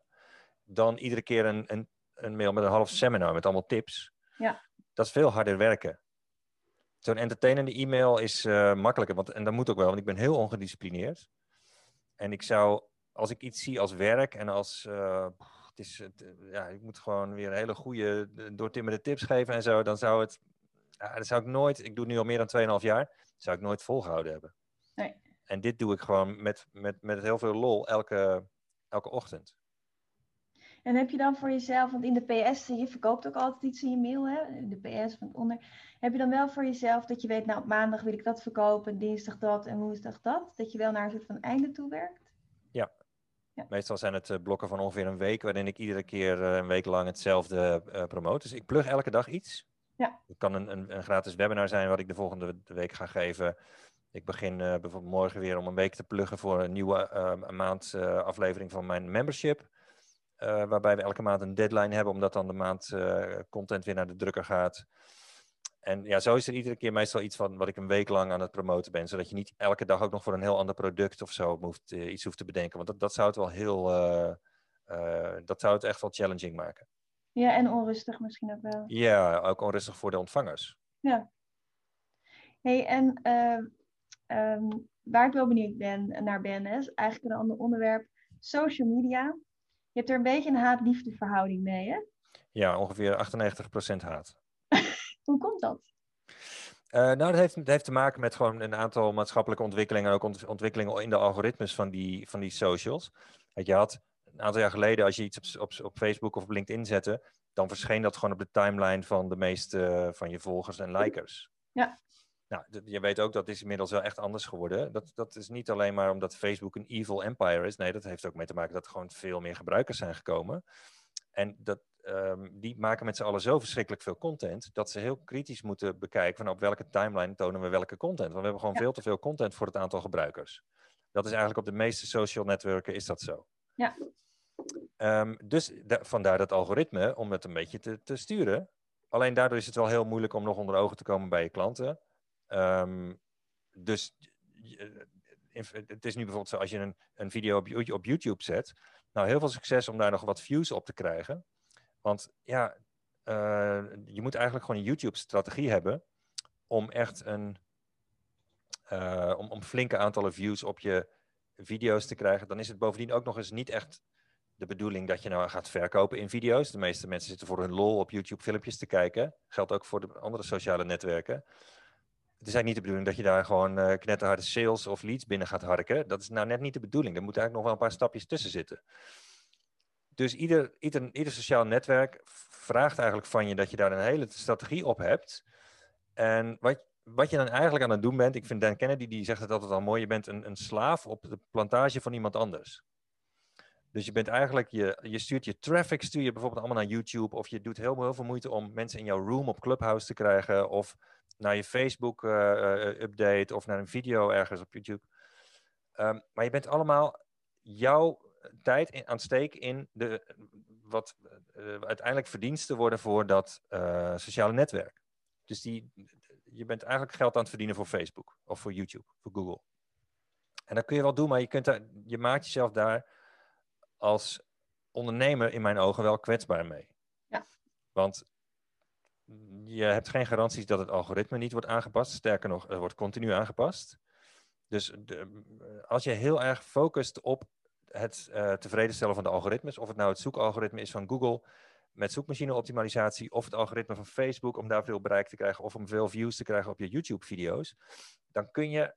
Speaker 2: dan iedere keer een, een, een mail met een half seminar met allemaal tips.
Speaker 1: Ja.
Speaker 2: Dat is veel harder werken. Zo'n entertainende e-mail is uh, makkelijker, want, en dat moet ook wel, want ik ben heel ongedisciplineerd. En ik zou, als ik iets zie als werk en als, uh, het is, het, ja, ik moet gewoon weer een hele goede doortimmerde tips geven en zo, dan zou het, ja, dat zou ik nooit, ik doe het nu al meer dan 2,5 jaar, zou ik nooit volgehouden hebben.
Speaker 1: Nee.
Speaker 2: En dit doe ik gewoon met, met, met heel veel lol elke, elke ochtend.
Speaker 1: En heb je dan voor jezelf, want in de PS, je verkoopt ook altijd iets in je mail, hè? de PS van onder. Heb je dan wel voor jezelf dat je weet, nou op maandag wil ik dat verkopen, dinsdag dat en woensdag dat? Dat je wel naar een soort van einde toe werkt?
Speaker 2: Ja. ja. Meestal zijn het uh, blokken van ongeveer een week, waarin ik iedere keer uh, een week lang hetzelfde uh, promote. Dus ik plug elke dag iets.
Speaker 1: Ja.
Speaker 2: Het kan een, een, een gratis webinar zijn wat ik de volgende week ga geven. Ik begin uh, bijvoorbeeld morgen weer om een week te pluggen voor een nieuwe uh, maand uh, aflevering van mijn membership. Waarbij we elke maand een deadline hebben, omdat dan de maand content weer naar de drukker gaat. En ja, zo is er iedere keer meestal iets van wat ik een week lang aan het promoten ben. Zodat je niet elke dag ook nog voor een heel ander product of zo hoeft, iets hoeft te bedenken. Want dat, dat zou het wel heel. dat zou het echt wel challenging maken.
Speaker 1: Ja, en onrustig misschien ook wel.
Speaker 2: Ja, ook onrustig voor de ontvangers.
Speaker 1: Ja. Hey, en Um, waar ik wel benieuwd ben, naar ben, is eigenlijk een ander onderwerp. social media. Je hebt er een beetje een haat-liefde verhouding mee, hè?
Speaker 2: Ja, ongeveer 98% haat.
Speaker 1: Hoe komt dat?
Speaker 2: Uh, nou, dat heeft, dat heeft te maken met gewoon een aantal maatschappelijke ontwikkelingen en ook ontwikkelingen in de algoritmes van die, van die socials. Je had een aantal jaar geleden, als je iets op, op, op Facebook of op LinkedIn zette, dan verscheen dat gewoon op de timeline van de meeste uh, van je volgers en likers.
Speaker 1: Ja.
Speaker 2: Nou, je weet ook dat is inmiddels wel echt anders geworden. Dat, dat is niet alleen maar omdat Facebook een evil empire is. Nee, dat heeft ook mee te maken dat er gewoon veel meer gebruikers zijn gekomen. En dat, um, die maken met z'n allen zo verschrikkelijk veel content, dat ze heel kritisch moeten bekijken van op welke timeline tonen we welke content. Want we hebben gewoon veel te veel content voor het aantal gebruikers. Dat is eigenlijk op de meeste social netwerken is dat zo.
Speaker 1: Ja.
Speaker 2: Um, dus vandaar dat algoritme om het een beetje te, te, sturen. Alleen daardoor is het wel heel moeilijk om nog onder ogen te komen bij je klanten. Um, dus het is nu bijvoorbeeld zo als je een, een video op, op YouTube zet. Nou, heel veel succes om daar nog wat views op te krijgen. Want ja, uh, je moet eigenlijk gewoon een YouTube-strategie hebben om echt een, uh, om, om flinke aantallen views op je video's te krijgen. Dan is het bovendien ook nog eens niet echt de bedoeling dat je nou gaat verkopen in video's. De meeste mensen zitten voor hun lol op YouTube filmpjes te kijken. Geldt ook voor de andere sociale netwerken. Het is niet de bedoeling dat je daar gewoon uh, knetterharde sales of leads binnen gaat harken. Dat is nou net niet de bedoeling. Er moeten eigenlijk nog wel een paar stapjes tussen zitten. Dus ieder, ieder, ieder sociaal netwerk vraagt eigenlijk van je dat je daar een hele strategie op hebt. En wat, wat je dan eigenlijk aan het doen bent, ik vind Dan Kennedy, die zegt het altijd al mooi, je bent een, een slaaf op de plantage van iemand anders. Dus je bent eigenlijk, je, je stuurt je traffic, stuur je bijvoorbeeld allemaal naar YouTube, of je doet heel, heel veel moeite om mensen in jouw room op Clubhouse te krijgen, of naar je Facebook uh, update, of naar een video ergens op YouTube. Um, maar je bent allemaal jouw tijd in, aan het steken in de, wat uh, uiteindelijk verdiensten worden voor dat uh, sociale netwerk. Dus die, je bent eigenlijk geld aan het verdienen voor Facebook of voor YouTube, voor Google. En dat kun je wel doen, maar je, kunt daar, je maakt jezelf daar als ondernemer in mijn ogen wel kwetsbaar mee.
Speaker 1: Ja.
Speaker 2: Want je hebt geen garanties dat het algoritme niet wordt aangepast. Sterker nog, het wordt continu aangepast. Dus als je heel erg focust op het uh, tevreden stellen van de algoritmes, of het nou het zoekalgoritme is van Google met zoekmachine-optimalisatie, of het algoritme van Facebook om daar veel bereik te krijgen, of om veel views te krijgen op je YouTube-video's, dan kun je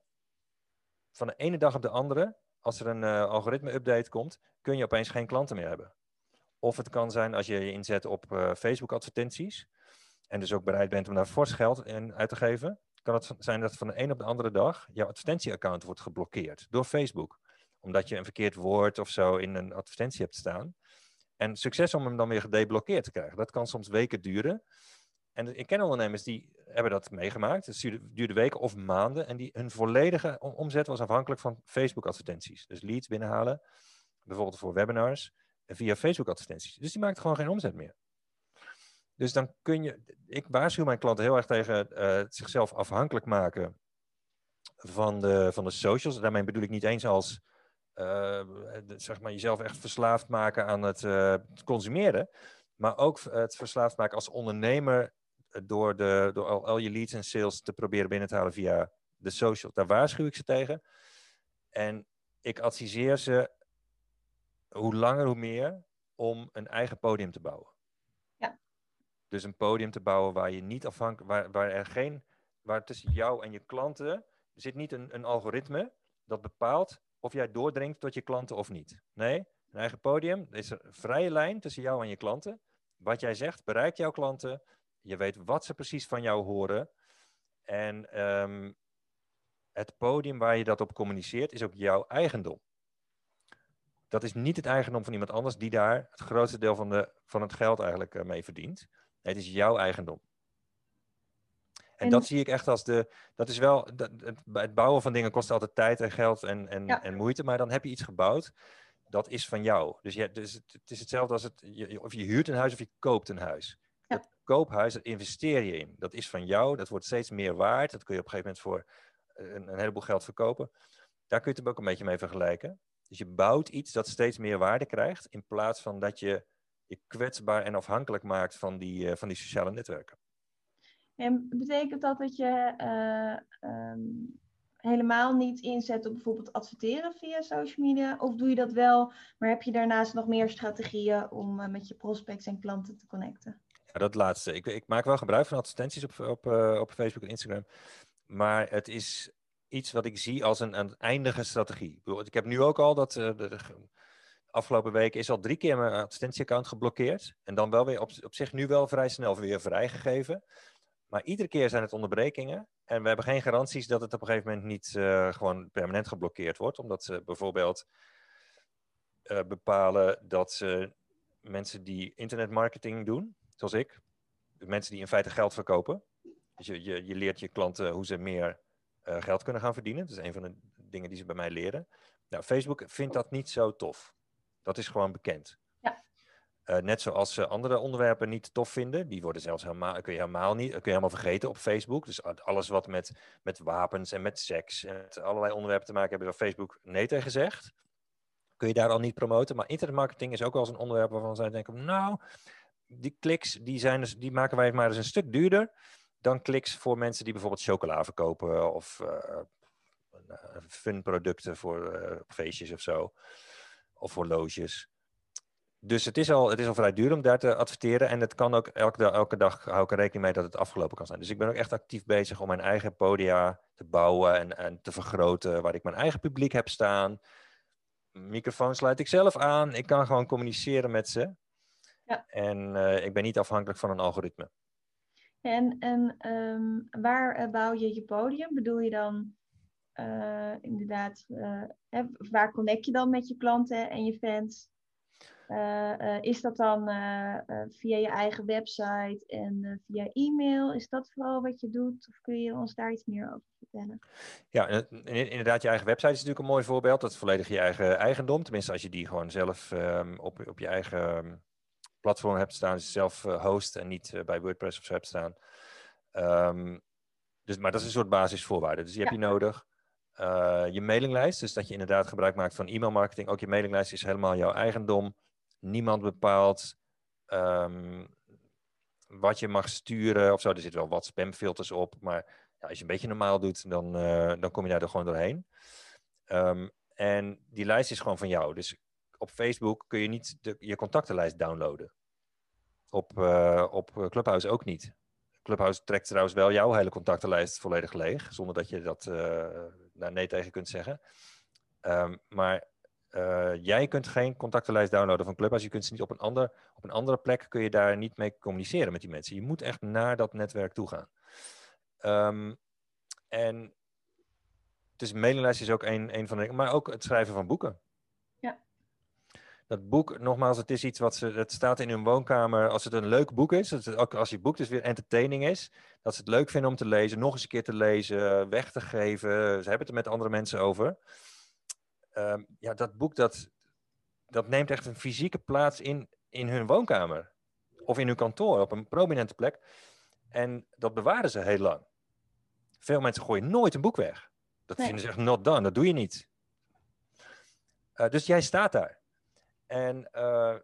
Speaker 2: van de ene dag op de andere, als er een uh, algoritme-update komt, kun je opeens geen klanten meer hebben. Of het kan zijn als je je inzet op uh, Facebook-advertenties, en dus ook bereid bent om daar fors geld in uit te geven, kan het zijn dat van de een op de andere dag jouw advertentieaccount wordt geblokkeerd door Facebook omdat je een verkeerd woord of zo in een advertentie hebt staan. En succes om hem dan weer gedeblokkeerd te krijgen. Dat kan soms weken duren. En ik ken ondernemers die hebben dat meegemaakt. Het duurde weken of maanden. En die, hun volledige omzet was afhankelijk van Facebook-advertenties. Dus leads binnenhalen, bijvoorbeeld voor webinars, via Facebook-advertenties. Dus die maakten gewoon geen omzet meer. Dus dan kun je, ik waarschuw mijn klanten heel erg tegen uh, zichzelf afhankelijk maken van de, van de socials. Daarmee bedoel ik niet eens als uh, zeg maar jezelf echt verslaafd maken aan het, uh, consumeren. Maar ook het verslaafd maken als ondernemer door, de, door al, al, je leads en sales te proberen binnen te halen via de social. Daar waarschuw ik ze tegen. En ik adviseer ze hoe langer hoe meer om een eigen podium te bouwen. Dus een podium te bouwen waar je niet afhankelijk, waar, waar er geen, waar tussen jou en je klanten zit niet een, een algoritme dat bepaalt of jij doordringt tot je klanten of niet. Nee, een eigen podium. Is een vrije lijn tussen jou en je klanten. Wat jij zegt bereikt jouw klanten. Je weet wat ze precies van jou horen. En um, het podium waar je dat op communiceert is ook jouw eigendom. Dat is niet het eigendom van iemand anders die daar het grootste deel van, de, van het geld eigenlijk uh, mee verdient. Het is jouw eigendom. En, dat zie ik echt als de. Dat is wel. Dat, het, bouwen van dingen kost altijd tijd en geld en, en, en moeite. Maar dan heb je iets gebouwd. Dat is van jou. Dus, je, dus het, het is hetzelfde als het. Je, of je huurt een huis of je koopt een huis. Ja. Dat koophuis, dat investeer je in. Dat is van jou. Dat wordt steeds meer waard. Dat kun je op een gegeven moment voor een, een heleboel geld verkopen. Daar kun je het ook een beetje mee vergelijken. Dus je bouwt iets dat steeds meer waarde krijgt. In plaats van dat je je kwetsbaar en afhankelijk maakt van die, uh, van die sociale netwerken.
Speaker 1: En betekent dat dat je uh, um, helemaal niet inzetten op bijvoorbeeld adverteren via social media? Of doe je dat wel, maar heb je daarnaast nog meer strategieën om eh, met je prospects en klanten te connecten?
Speaker 2: Ja, dat laatste. Ik, ik maak wel gebruik van advertenties op, op, op Facebook en Instagram. Maar het is iets wat ik zie als een, een eindige strategie. Ik heb nu ook al dat. Uh, de, afgelopen week is al drie keer mijn advertentieaccount geblokkeerd. En dan wel weer op, zich nu wel vrij snel weer vrijgegeven. Maar iedere keer zijn het onderbrekingen. En we hebben geen garanties dat het op een gegeven moment niet uh, gewoon permanent geblokkeerd wordt. Omdat ze bijvoorbeeld uh, bepalen dat ze mensen die internetmarketing doen, zoals ik, mensen die in feite geld verkopen. Dus je, je, leert je klanten hoe ze meer uh, geld kunnen gaan verdienen. Dat is een van de dingen die ze bij mij leren. Nou, Facebook vindt dat niet zo tof. Dat is gewoon bekend. Uh, net zoals ze andere onderwerpen niet tof vinden. Die worden zelfs helemaal, kun je helemaal niet, kun je helemaal vergeten op Facebook. Dus alles wat met, met wapens en met seks en met allerlei onderwerpen te maken hebben, waar Facebook nee tegen zegt. Kun je daar al niet promoten. Maar internetmarketing is ook wel eens een onderwerp waarvan zij denken, nou, die kliks die, zijn dus, die maken wij maar eens een stuk duurder dan kliks voor mensen die bijvoorbeeld chocola verkopen of uh, fun producten voor uh, feestjes of zo. Of horloges. Dus het is, al, het is al vrij duur om daar te adverteren. En het kan ook elke, elke dag hou ik er rekening mee dat het afgelopen kan zijn. Dus ik ben ook echt actief bezig om mijn eigen podia te bouwen en, en te vergroten. Waar ik mijn eigen publiek heb staan. Microfoon sluit ik zelf aan. Ik kan gewoon communiceren met ze. Ja. En uh, ik ben niet afhankelijk van een algoritme.
Speaker 1: En, en um, waar uh, bouw je je podium? Bedoel je dan uh, inderdaad, hè, waar connect je dan met je klanten en je fans? Uh, uh, is dat dan via je eigen website en via e-mail? Is dat vooral wat je doet? Of kun je ons daar iets meer over vertellen?
Speaker 2: Ja, inderdaad, je eigen website is natuurlijk een mooi voorbeeld. Dat is volledig je eigen eigendom. Tenminste, als je die gewoon zelf um, op, op je eigen ehm, platform hebt staan, dus zelf host en niet bij WordPress of zo hebt staan. Um, dus, maar dat is een soort basisvoorwaarde. Dus die ja. heb je nodig. Je mailinglijst, dus dat je inderdaad gebruik maakt van e-mailmarketing. Ook je mailinglijst is helemaal jouw eigendom niemand bepaalt um, wat je mag sturen of zo. Er zitten wel wat spamfilters op, maar ja, als je een beetje normaal doet, dan, uh, dan kom je daar er gewoon doorheen. Um, en die lijst is gewoon van jou. Dus op Facebook kun je niet je contactenlijst downloaden. Op, uh, op Clubhouse ook niet. Clubhouse trekt trouwens wel jouw hele contactenlijst volledig leeg, zonder dat je dat daar nee tegen kunt zeggen. Um, maar uh, jij kunt geen contactenlijst downloaden van Clubhouse. Je kunt ze niet op een, ander, op een andere plek kun je daar niet mee communiceren met die mensen. Je moet echt naar dat netwerk toe gaan. Um, en dus mailinglijst is ook een, een van de maar ook het schrijven van boeken. Dat boek, nogmaals, het is iets wat ze, het staat in hun woonkamer. Als het een leuk boek is, het, ook als je boek dus weer entertaining is, dat ze het leuk vinden om te lezen, nog eens een keer te lezen, weg te geven. Ze hebben het er met andere mensen over um, ja, dat boek dat, dat neemt echt een fysieke plaats in, in hun woonkamer. Of in hun kantoor, op een prominente plek. En dat bewaren ze heel lang. Veel mensen gooien nooit een boek weg. Dat nee. vinden ze echt not done, dat doe je niet. Uh, dus jij staat daar. En uh,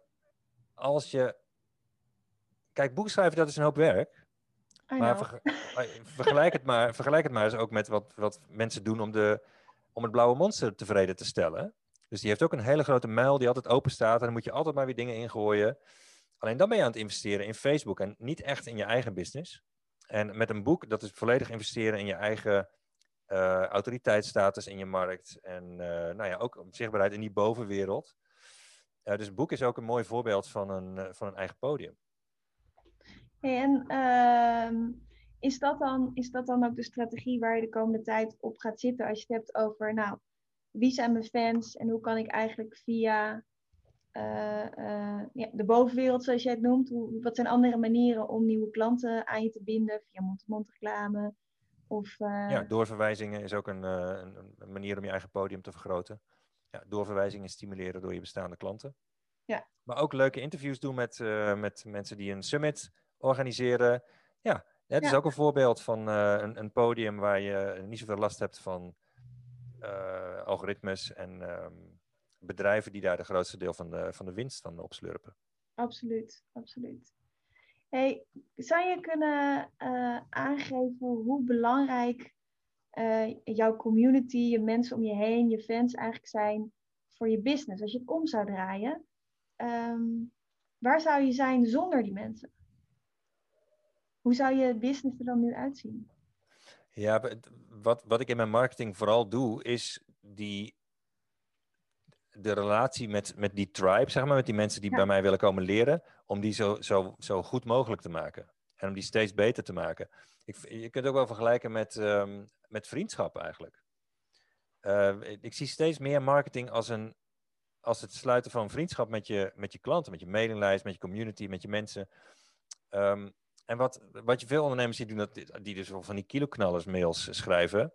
Speaker 2: als je. Kijk, boekschrijven, dat is een hoop werk. Maar ver, vergelijk, het maar, vergelijk het maar eens ook met wat, wat mensen doen om de, om het blauwe monster tevreden te stellen. Dus die heeft ook een hele grote muil die altijd open staat. En dan moet je altijd maar weer dingen ingooien. Alleen dan ben je aan het investeren in Facebook en niet echt in je eigen business. En met een boek, dat is volledig investeren in je eigen uh, autoriteitsstatus in je markt. En uh, nou ja, ook zichtbaarheid in die bovenwereld. Uh, dus een boek is ook een mooi voorbeeld van een, van een eigen podium.
Speaker 1: En ehm, is dat, dan, is dat dan ook de strategie waar je de komende tijd op gaat zitten als je het hebt over, nou, wie zijn mijn fans en hoe kan ik eigenlijk via uh, ja, de bovenwereld, zoals jij het noemt, hoe, wat zijn andere manieren om nieuwe klanten aan je te binden via mond-to-mond reclame? Of.
Speaker 2: Ja, doorverwijzingen is ook een, een, een, manier om je eigen podium te vergroten. Ja, doorverwijzingen stimuleren door je bestaande klanten.
Speaker 1: Ja.
Speaker 2: Maar ook leuke interviews doen met, met mensen die een summit organiseren. Ja, het is ook een voorbeeld van uh, een, een, podium waar je niet zoveel last hebt van uh, algoritmes en um, bedrijven die daar de grootste deel van de, van de winst van opslurpen.
Speaker 1: Absoluut, absoluut. Hey, zou je kunnen aangeven hoe belangrijk uh, jouw community, je mensen om je heen, je fans eigenlijk zijn voor je business. Als je het om zou draaien, ehm, waar zou je zijn zonder die mensen? Hoe zou je business er dan nu uitzien?
Speaker 2: Ja, wat, wat ik in mijn marketing vooral doe, is die, de relatie met, met die tribe, zeg maar, met die mensen die bij mij willen komen leren, om die zo, zo, zo goed mogelijk te maken. En om die steeds beter te maken. Ik, je kunt het ook wel vergelijken met, um, met vriendschap eigenlijk. Uh, ik zie steeds meer marketing als, een, als het sluiten van vriendschap met je, met je klanten, met je mailinglijst, met je community, met je mensen. Um, en wat, wat je veel ondernemers ziet doen, dat, die dus van die kiloknallers mails schrijven,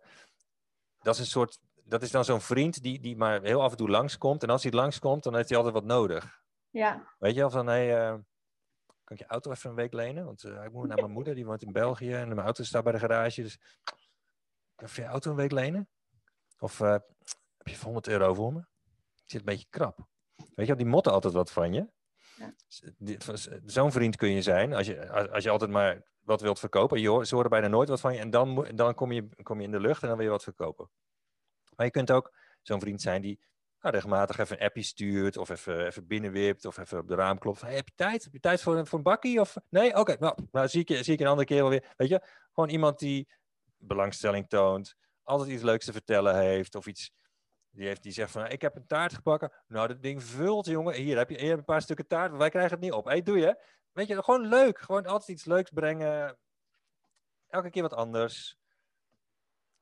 Speaker 2: dat is een soort, dat is dan zo'n vriend die, die maar heel af en toe langskomt. En als hij langskomt, dan heeft hij altijd wat nodig.
Speaker 1: Ja.
Speaker 2: Weet je, of dan, hey, uh, kan ik je auto even een week lenen? Want uh, ik moet naar mijn moeder, die woont in België en mijn auto staat bij de garage. Dus kan je je auto een week lenen? Of uh, heb je 100 euro voor me? Ik zit een beetje krap. Weet je, die motten altijd wat van je. Zo'n vriend kun je zijn als je, als je altijd maar wat wilt verkopen. Je ze horen bijna nooit wat van je en dan, dan kom, je, kom je in de lucht en dan wil je wat verkopen. Maar je kunt ook zo'n vriend zijn die nou, regelmatig even een appje stuurt of even, even binnenwipt of even op de raam klopt. Heb je tijd? Heb je tijd voor, voor een bakkie? Of... Nee? Oké, nou, nou zie, ik zie ik een andere keer wel weer. Weet je, gewoon iemand die belangstelling toont, altijd iets leuks te vertellen heeft of iets die, heeft, die zegt van, ik heb een taart gebakken. Nou, dat ding vult, jongen. Hier heb je, hier een paar stukken taart. Wij krijgen het niet op. Hé, doe je. Weet je, gewoon leuk. Gewoon altijd iets leuks brengen. Elke keer wat anders.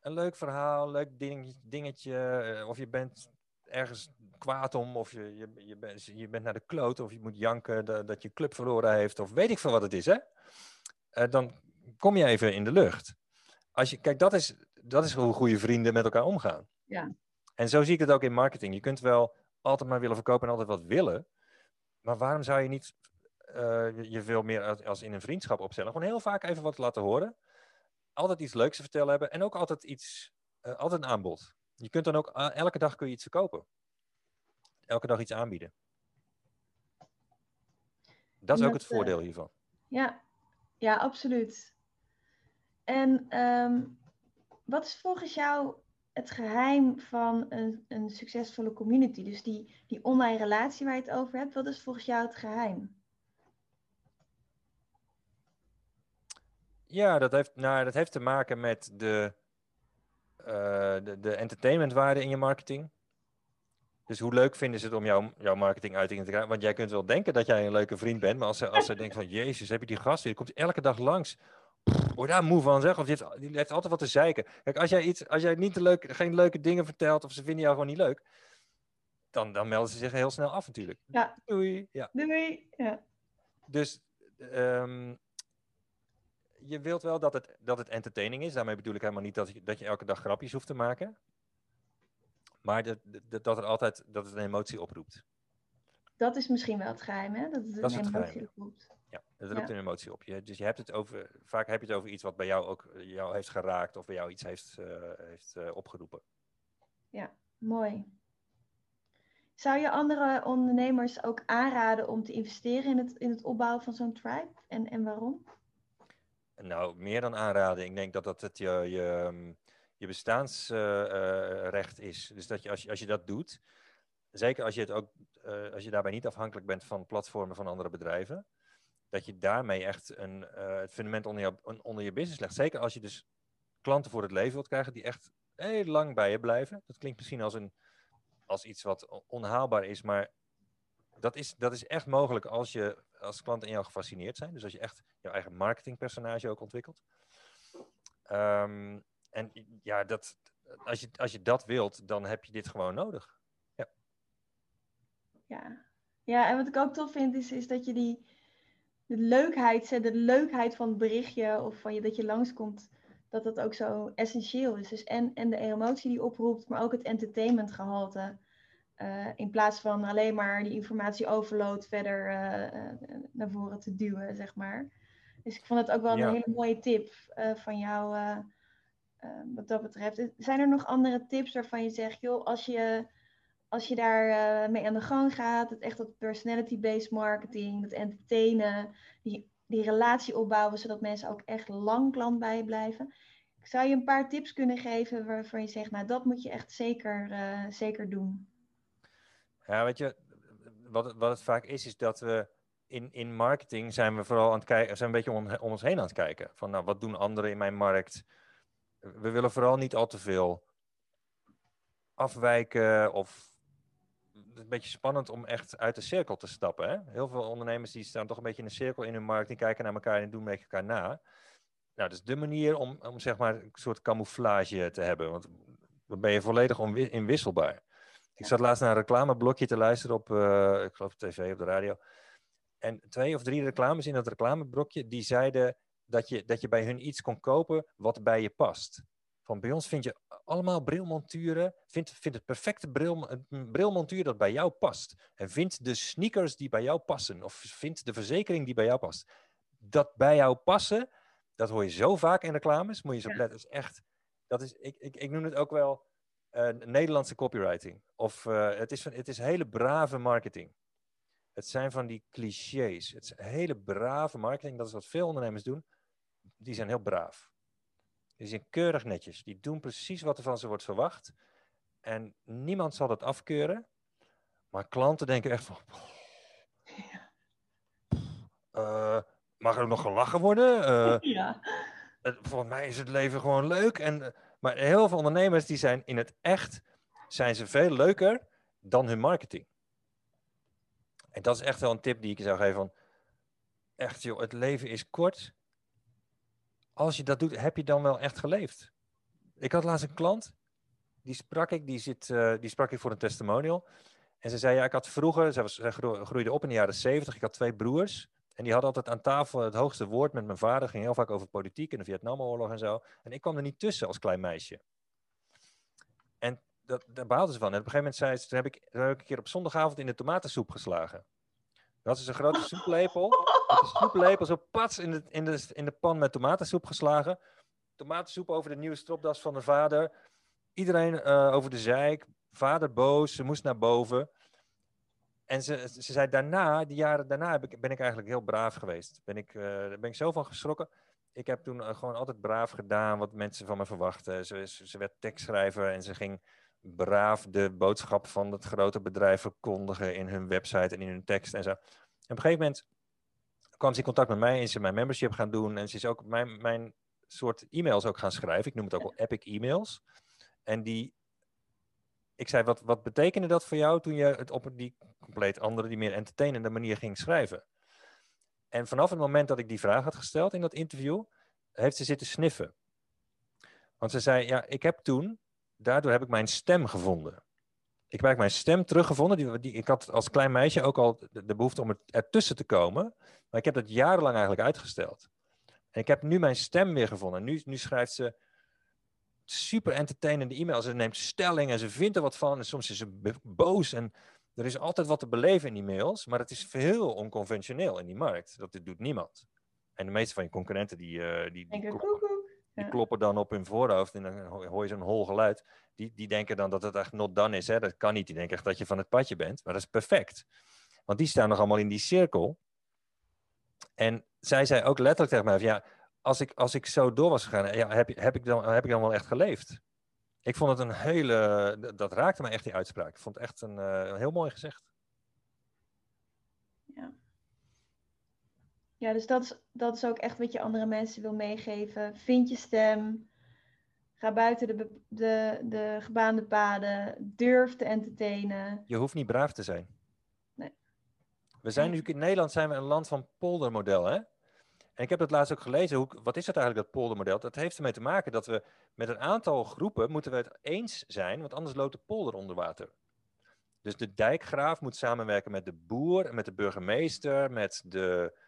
Speaker 2: Een leuk verhaal, leuk dingetje. dingetje. Eh, of je bent ergens kwaad om, of je, je, je, bent, je bent naar de kloot, of je moet janken dat, dat je club verloren heeft, of weet ik veel wat het is, hè? Uh, dan kom je even in de lucht. Als je, kijk, dat is, dat is hoe goede vrienden met elkaar omgaan.
Speaker 1: Ja.
Speaker 2: En zo zie ik het ook in marketing. Je kunt wel altijd maar willen verkopen en altijd wat willen. Maar waarom zou je niet uh, je veel meer als in een vriendschap opstellen? Gewoon heel vaak even wat laten horen. Altijd iets leuks te vertellen hebben. En ook altijd iets, uh, altijd een aanbod. Je kunt dan ook, uh, elke dag kun je iets verkopen. Elke dag iets aanbieden. Dat is ook het voordeel hiervan.
Speaker 1: Ja, ja absoluut. En um, wat is volgens jou het geheim van een, een succesvolle community? Dus die, die online relatie waar je het over hebt, wat is volgens jou het geheim?
Speaker 2: Ja, dat heeft, nou, dat heeft te maken met de, de, de entertainmentwaarde in je marketing. Dus hoe leuk vinden ze het om jouw, jouw marketinguiting te krijgen? Want jij kunt wel denken dat jij een leuke vriend bent, maar als ze, als ze denken van, jezus, heb je die gast hier, die komt elke dag langs word daar moe van, zeg. Of die heeft, die heeft altijd wat te zeiken. Kijk, als jij, iets, als jij niet leuk, geen leuke dingen vertelt of ze vinden jou gewoon niet leuk, dan, dan melden ze zich heel snel af natuurlijk.
Speaker 1: Ja.
Speaker 2: Doei. Ja.
Speaker 1: Doei. Ja.
Speaker 2: Dus um, je wilt wel dat het, dat het entertaining is. Daarmee bedoel ik helemaal niet dat je, dat je elke dag grapjes hoeft te maken. Maar dat, dat, dat er altijd dat het een emotie oproept.
Speaker 1: Dat is misschien wel het geheim, hè? Dat het een emotie oproept.
Speaker 2: Ja, dat roept ja. een emotie op. Je, dus je hebt het over, vaak heb je het over iets wat bij jou ook jou heeft geraakt of bij jou iets heeft, uh, heeft uh, opgeroepen.
Speaker 1: Ja, mooi. Zou je andere ondernemers ook aanraden om te investeren in het, in het opbouwen van zo'n tribe? En, en waarom?
Speaker 2: Nou, meer dan aanraden. Ik denk dat dat het je, je, je bestaansrecht uh, is. Dus dat je als, je als je dat doet, zeker als je, het ook, als je daarbij niet afhankelijk bent van platformen van andere bedrijven, dat je daarmee echt een, het fundament onder je, onder je business legt. Zeker als je dus klanten voor het leven wilt krijgen die echt heel lang bij je blijven. Dat klinkt misschien als, een, als iets wat onhaalbaar is, maar dat is, dat is echt mogelijk als, je, als klanten in jou gefascineerd zijn. Dus als je echt jouw eigen marketingpersonage ook ontwikkelt. Um, en ja, dat, als, je, als je dat wilt, dan heb je dit gewoon nodig. Ja,
Speaker 1: ja. ja en wat ik ook tof vind, is, is dat je die de leukheid, de leukheid van het berichtje of van je, dat je langskomt, dat dat ook zo essentieel is. Dus en, en de emotie die oproept, maar ook het entertainmentgehalte. Uh, in plaats van alleen maar die informatie overload verder uh, naar voren te duwen, zeg maar. Dus ik vond het ook wel ja. een hele mooie tip van jou wat dat betreft. Zijn er nog andere tips waarvan je zegt, joh, als je als je daar mee aan de gang gaat, het echt dat personality-based marketing, dat entertainen, die, die relatie opbouwen, zodat mensen ook echt lang klant bij je blijven. Zou je een paar tips kunnen geven waarvan je zegt, nou dat moet je echt zeker, zeker doen?
Speaker 2: Ja, weet je, wat, wat het vaak is, is dat we in, in marketing zijn we vooral aan het kijken, zijn een beetje om, ons heen aan het kijken. Van nou, wat doen anderen in mijn markt? We willen vooral niet al te veel afwijken of een beetje spannend om echt uit de cirkel te stappen. Hè? Heel veel ondernemers die staan toch een beetje in een cirkel in hun markt, die kijken naar elkaar en doen met elkaar na. Nou, dat is de manier om, om zeg maar een soort camouflage te hebben, want dan ben je volledig inwisselbaar. Ik zat laatst naar een reclameblokje te luisteren op, uh, ik geloof tv, op de radio. En twee of drie reclames in dat reclameblokje, die zeiden dat je, dat je bij hun iets kon kopen wat bij je past. Van bij ons vind je allemaal brilmonturen. Vind, vind het perfecte bril, brilmontuur dat bij jou past. En vind de sneakers die bij jou passen. Of vind de verzekering die bij jou past. Dat bij jou passen, dat hoor je zo vaak in reclames. Moet je zo letten. Dat is echt, dat is, ik, ik, ik noem het ook wel Nederlandse copywriting. Of uh, het, is van, het is hele brave marketing. Het zijn van die clichés. Het is hele brave marketing. Dat is wat veel ondernemers doen. Die zijn heel braaf. Die zijn keurig netjes. Die doen precies wat er van ze wordt verwacht. En niemand zal dat afkeuren. Maar klanten denken echt van... Uh, mag er nog gelachen worden? Uh, ja. Volgens mij is het leven gewoon leuk. En, maar heel veel ondernemers die zijn in het echt zijn ze veel leuker dan hun marketing. En dat is echt wel een tip die ik zou geven van... Echt joh, het leven is kort als je dat doet, heb je dan wel echt geleefd? Ik had laatst een klant, die sprak ik, die, zit, uh, die sprak ik voor een testimonial. En ze zei, ja, ik had vroeger, zij, was, groeide op in de jaren zeventig, ik had twee broers. En die hadden altijd aan tafel het hoogste woord met mijn vader. Ging heel vaak over politiek en de Vietnamoorlog en zo. En ik kwam er niet tussen als klein meisje. En dat, daar behaalden ze van. En op een gegeven moment zei ze, toen heb ik, toen een keer op zondagavond in de tomatensoep geslagen. Dat is een grote soeplepel. De soeplepel zo pats in de, in, de, in de pan met tomatensoep geslagen. Tomatensoep over de nieuwe stropdas van de vader. Iedereen uh, over de zeik. Vader boos, ze moest naar boven. En ze, ze zei daarna, die jaren daarna ik, ben ik eigenlijk heel braaf geweest. Ben ik, uh, daar ben ik zo van geschrokken. Ik heb toen uh, gewoon altijd braaf gedaan wat mensen van me verwachten. Ze, ze, ze werd tekstschrijver en ze ging braaf de boodschap van het grote bedrijf verkondigen in hun website en in hun tekst en zo. En op een gegeven moment kwam ze in contact met mij en ze mijn membership gaan doen en ze is ook mijn, mijn soort e-mails ook gaan schrijven. Ik noem het ook wel epic e-mails. En die, ik zei, wat, wat betekende dat voor jou toen je het op die compleet andere, die meer entertainende manier ging schrijven? En vanaf het moment dat ik die vraag had gesteld in dat interview, heeft ze zitten sniffen. Want ze zei, ja, ik heb toen daardoor heb ik mijn stem gevonden. Ik heb mijn stem teruggevonden. Die, ik had als klein meisje ook al de, behoefte om er, ertussen te komen. Maar ik heb dat jarenlang eigenlijk uitgesteld. En ik heb nu mijn stem weer gevonden. Nu, nu schrijft ze super entertainende e-mails. Ze neemt stelling en ze vindt er wat van. En soms is ze boos. En er is altijd wat te beleven in die mails. Maar het is veel onconventioneel in die markt. Dat doet niemand. En de meeste van je concurrenten die, uh, die, die, die kloppen dan op hun voorhoofd en dan hoor je zo'n hol geluid. Die, die denken dan dat het echt not done is. Hè? Dat kan niet. Die denken echt dat je van het padje bent. Maar dat is perfect. Want die staan nog allemaal in die cirkel. En zij zei ook letterlijk tegen mij: ja, als ik, als ik zo door was gegaan, ja, heb, heb, ik dan, heb ik dan wel echt geleefd? Ik vond het een hele. Dat raakte me echt die uitspraak. Ik vond het echt een, uh, heel mooi gezegd.
Speaker 1: Ja. Ja, dus dat is, dat is ook echt wat je andere mensen wil meegeven. Vind je stem. Ga buiten de, de, de gebaande paden. Durf te entertainen.
Speaker 2: Je hoeft niet braaf te zijn.
Speaker 1: Nee.
Speaker 2: We zijn nu in Nederland zijn we een land van poldermodel, hè? En ik heb het laatst ook gelezen. Hoe, wat is dat eigenlijk, dat poldermodel? Dat heeft ermee te maken dat we met een aantal groepen moeten we het eens zijn, want anders loopt de polder onder water. Dus de dijkgraaf moet samenwerken met de boer, met de burgemeester, met de,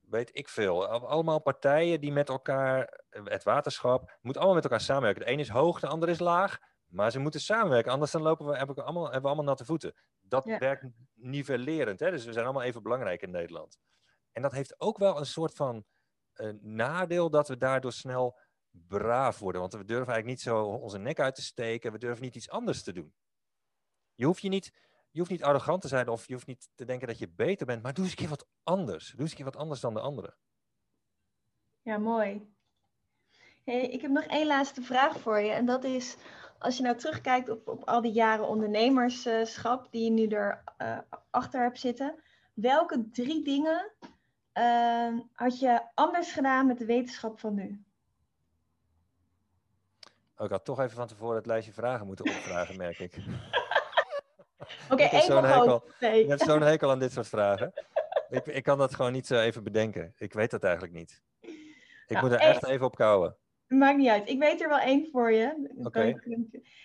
Speaker 2: weet ik veel. Allemaal partijen die met elkaar, het waterschap, moet allemaal met elkaar samenwerken. De een is hoog, de ander is laag. Maar ze moeten samenwerken, anders dan lopen we, hebben, we allemaal, hebben we allemaal natte voeten. Dat werkt nivellerend. Hè? Dus we zijn allemaal even belangrijk in Nederland. En dat heeft ook wel een soort van uh, nadeel dat we daardoor snel braaf worden. Want we durven eigenlijk niet zo onze nek uit te steken. We durven niet iets anders te doen. Je hoeft je niet je hoeft niet arrogant te zijn of je hoeft niet te denken dat je beter bent, maar doe eens een keer wat anders. Doe eens een keer wat anders dan de anderen.
Speaker 1: Ja, mooi. Ik heb nog één laatste vraag voor je. En dat is, als je nou terugkijkt op, op al die jaren ondernemerschap die je nu erachter achter hebt zitten. Welke drie dingen uh, had je anders gedaan met de wetenschap van nu?
Speaker 2: Oh, ik had toch even van tevoren het lijstje vragen moeten opvragen, merk ik.
Speaker 1: Oké, okay, één hekel.
Speaker 2: Nee. Je hebt zo'n hekel aan dit soort vragen. Ik, ik kan dat gewoon niet zo even bedenken. Ik weet dat eigenlijk niet. Ik nou, moet er echt even op kouwen.
Speaker 1: Maakt niet uit. Ik weet er wel één voor je.
Speaker 2: Oké.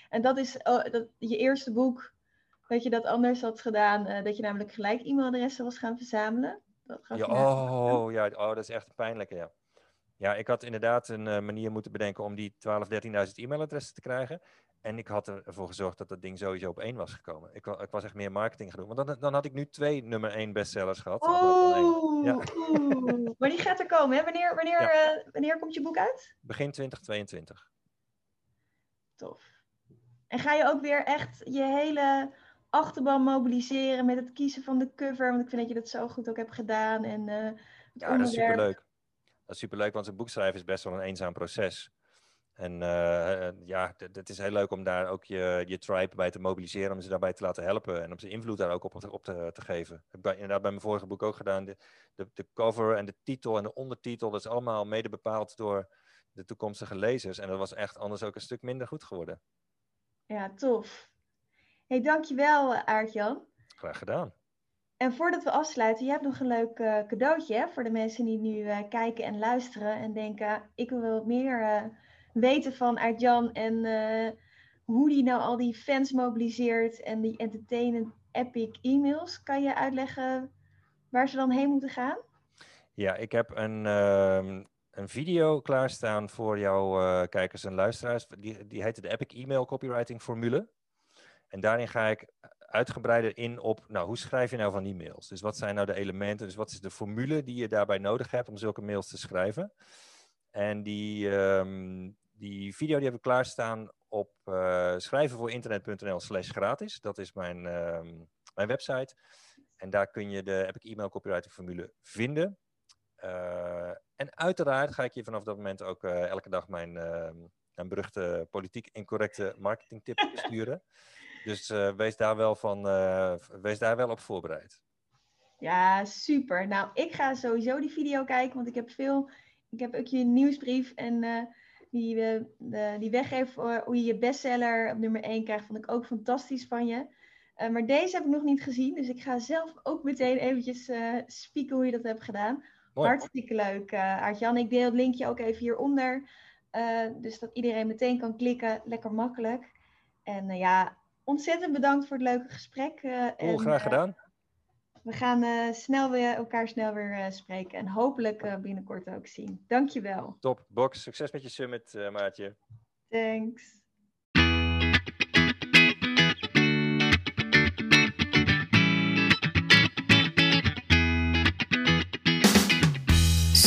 Speaker 1: En dat is oh, dat, je eerste boek. Dat je dat anders had gedaan. Uh, dat je namelijk gelijk e-mailadressen was gaan verzamelen. Dat
Speaker 2: ja, oh, ja, oh, dat is echt pijnlijk, ja. Ja, ik had inderdaad een uh, manier moeten bedenken om die 12, 13.000 e-mailadressen te krijgen. En ik had ervoor gezorgd dat dat ding sowieso op één was gekomen. Ik, ik was echt meer marketing gaan doen. Want dan, dan had ik nu twee nummer één bestsellers gehad.
Speaker 1: Oeh, ja. maar die gaat er komen, hè? Wanneer, wanneer, uh, wanneer komt je boek uit?
Speaker 2: Begin 2022.
Speaker 1: Tof. En ga je ook weer echt je hele achterban mobiliseren met het kiezen van de cover? Want ik vind dat je dat zo goed ook hebt gedaan. En, uh,
Speaker 2: ja, dat is superleuk. Dat is superleuk, want een boek schrijven is best wel een eenzaam proces. En uh, ja, het is heel leuk om daar ook je, je tribe bij te mobiliseren, om ze daarbij te laten helpen en om ze invloed daar ook op, op te, te geven. Ik heb inderdaad bij mijn vorige boek ook gedaan. De, de, de, cover en de titel en de ondertitel, dat is allemaal mede bepaald door de toekomstige lezers. En dat was echt anders ook een stuk minder goed geworden.
Speaker 1: Ja, tof. Hey, dankjewel Aart-Jan.
Speaker 2: Graag gedaan.
Speaker 1: En voordat we afsluiten, je hebt nog een leuk uh, cadeautje hè, voor de mensen die nu uh, kijken en luisteren en denken, ik wil wat meer weten van Art-Jan en hoe die nou al die fans mobiliseert en die entertainend epic e-mails. Kan je uitleggen waar ze dan heen moeten gaan?
Speaker 2: Ja, ik heb een, uh, een video klaarstaan voor jouw kijkers en luisteraars. Die, die heet de Epic E-mail Copywriting Formule. En daarin ga ik uitgebreider in op, nou, hoe schrijf je nou van die mails? Dus wat zijn nou de elementen? Dus wat is de formule die je daarbij nodig hebt om zulke mails te schrijven? En die, um, die video die heb ik klaarstaan op uh, schrijvenvoorinternet.nl slash gratis. Dat is mijn, uh, mijn website. En daar kun je de Epic E-mail copywriting formule vinden. Uh, en uiteraard ga ik je vanaf dat moment ook uh, elke dag mijn, ehm, mijn beruchte politiek incorrecte marketing tip sturen. Dus wees, daar wel van, wees daar wel op voorbereid.
Speaker 1: Ja, super. Nou, ik ga sowieso die video kijken, want ik heb veel. Ik heb ook je nieuwsbrief en die, uh, de, die weggeeft hoe je je bestseller op nummer 1 krijgt, vond ik ook fantastisch van je. Uh, maar deze heb ik nog niet gezien, dus ik ga zelf ook meteen eventjes spieken hoe je dat hebt gedaan. Mooi. Hartstikke leuk, uh, Aartjan. Ik deel het linkje ook even hieronder, dus dat iedereen meteen kan klikken. Lekker makkelijk. En ja, ontzettend bedankt voor het leuke gesprek.
Speaker 2: oh, graag gedaan
Speaker 1: we gaan uh, snel weer, elkaar snel weer uh, spreken en hopelijk uh, binnenkort ook zien. Dankjewel.
Speaker 2: Top, Box. Succes met je summit, Maatje.
Speaker 1: Thanks.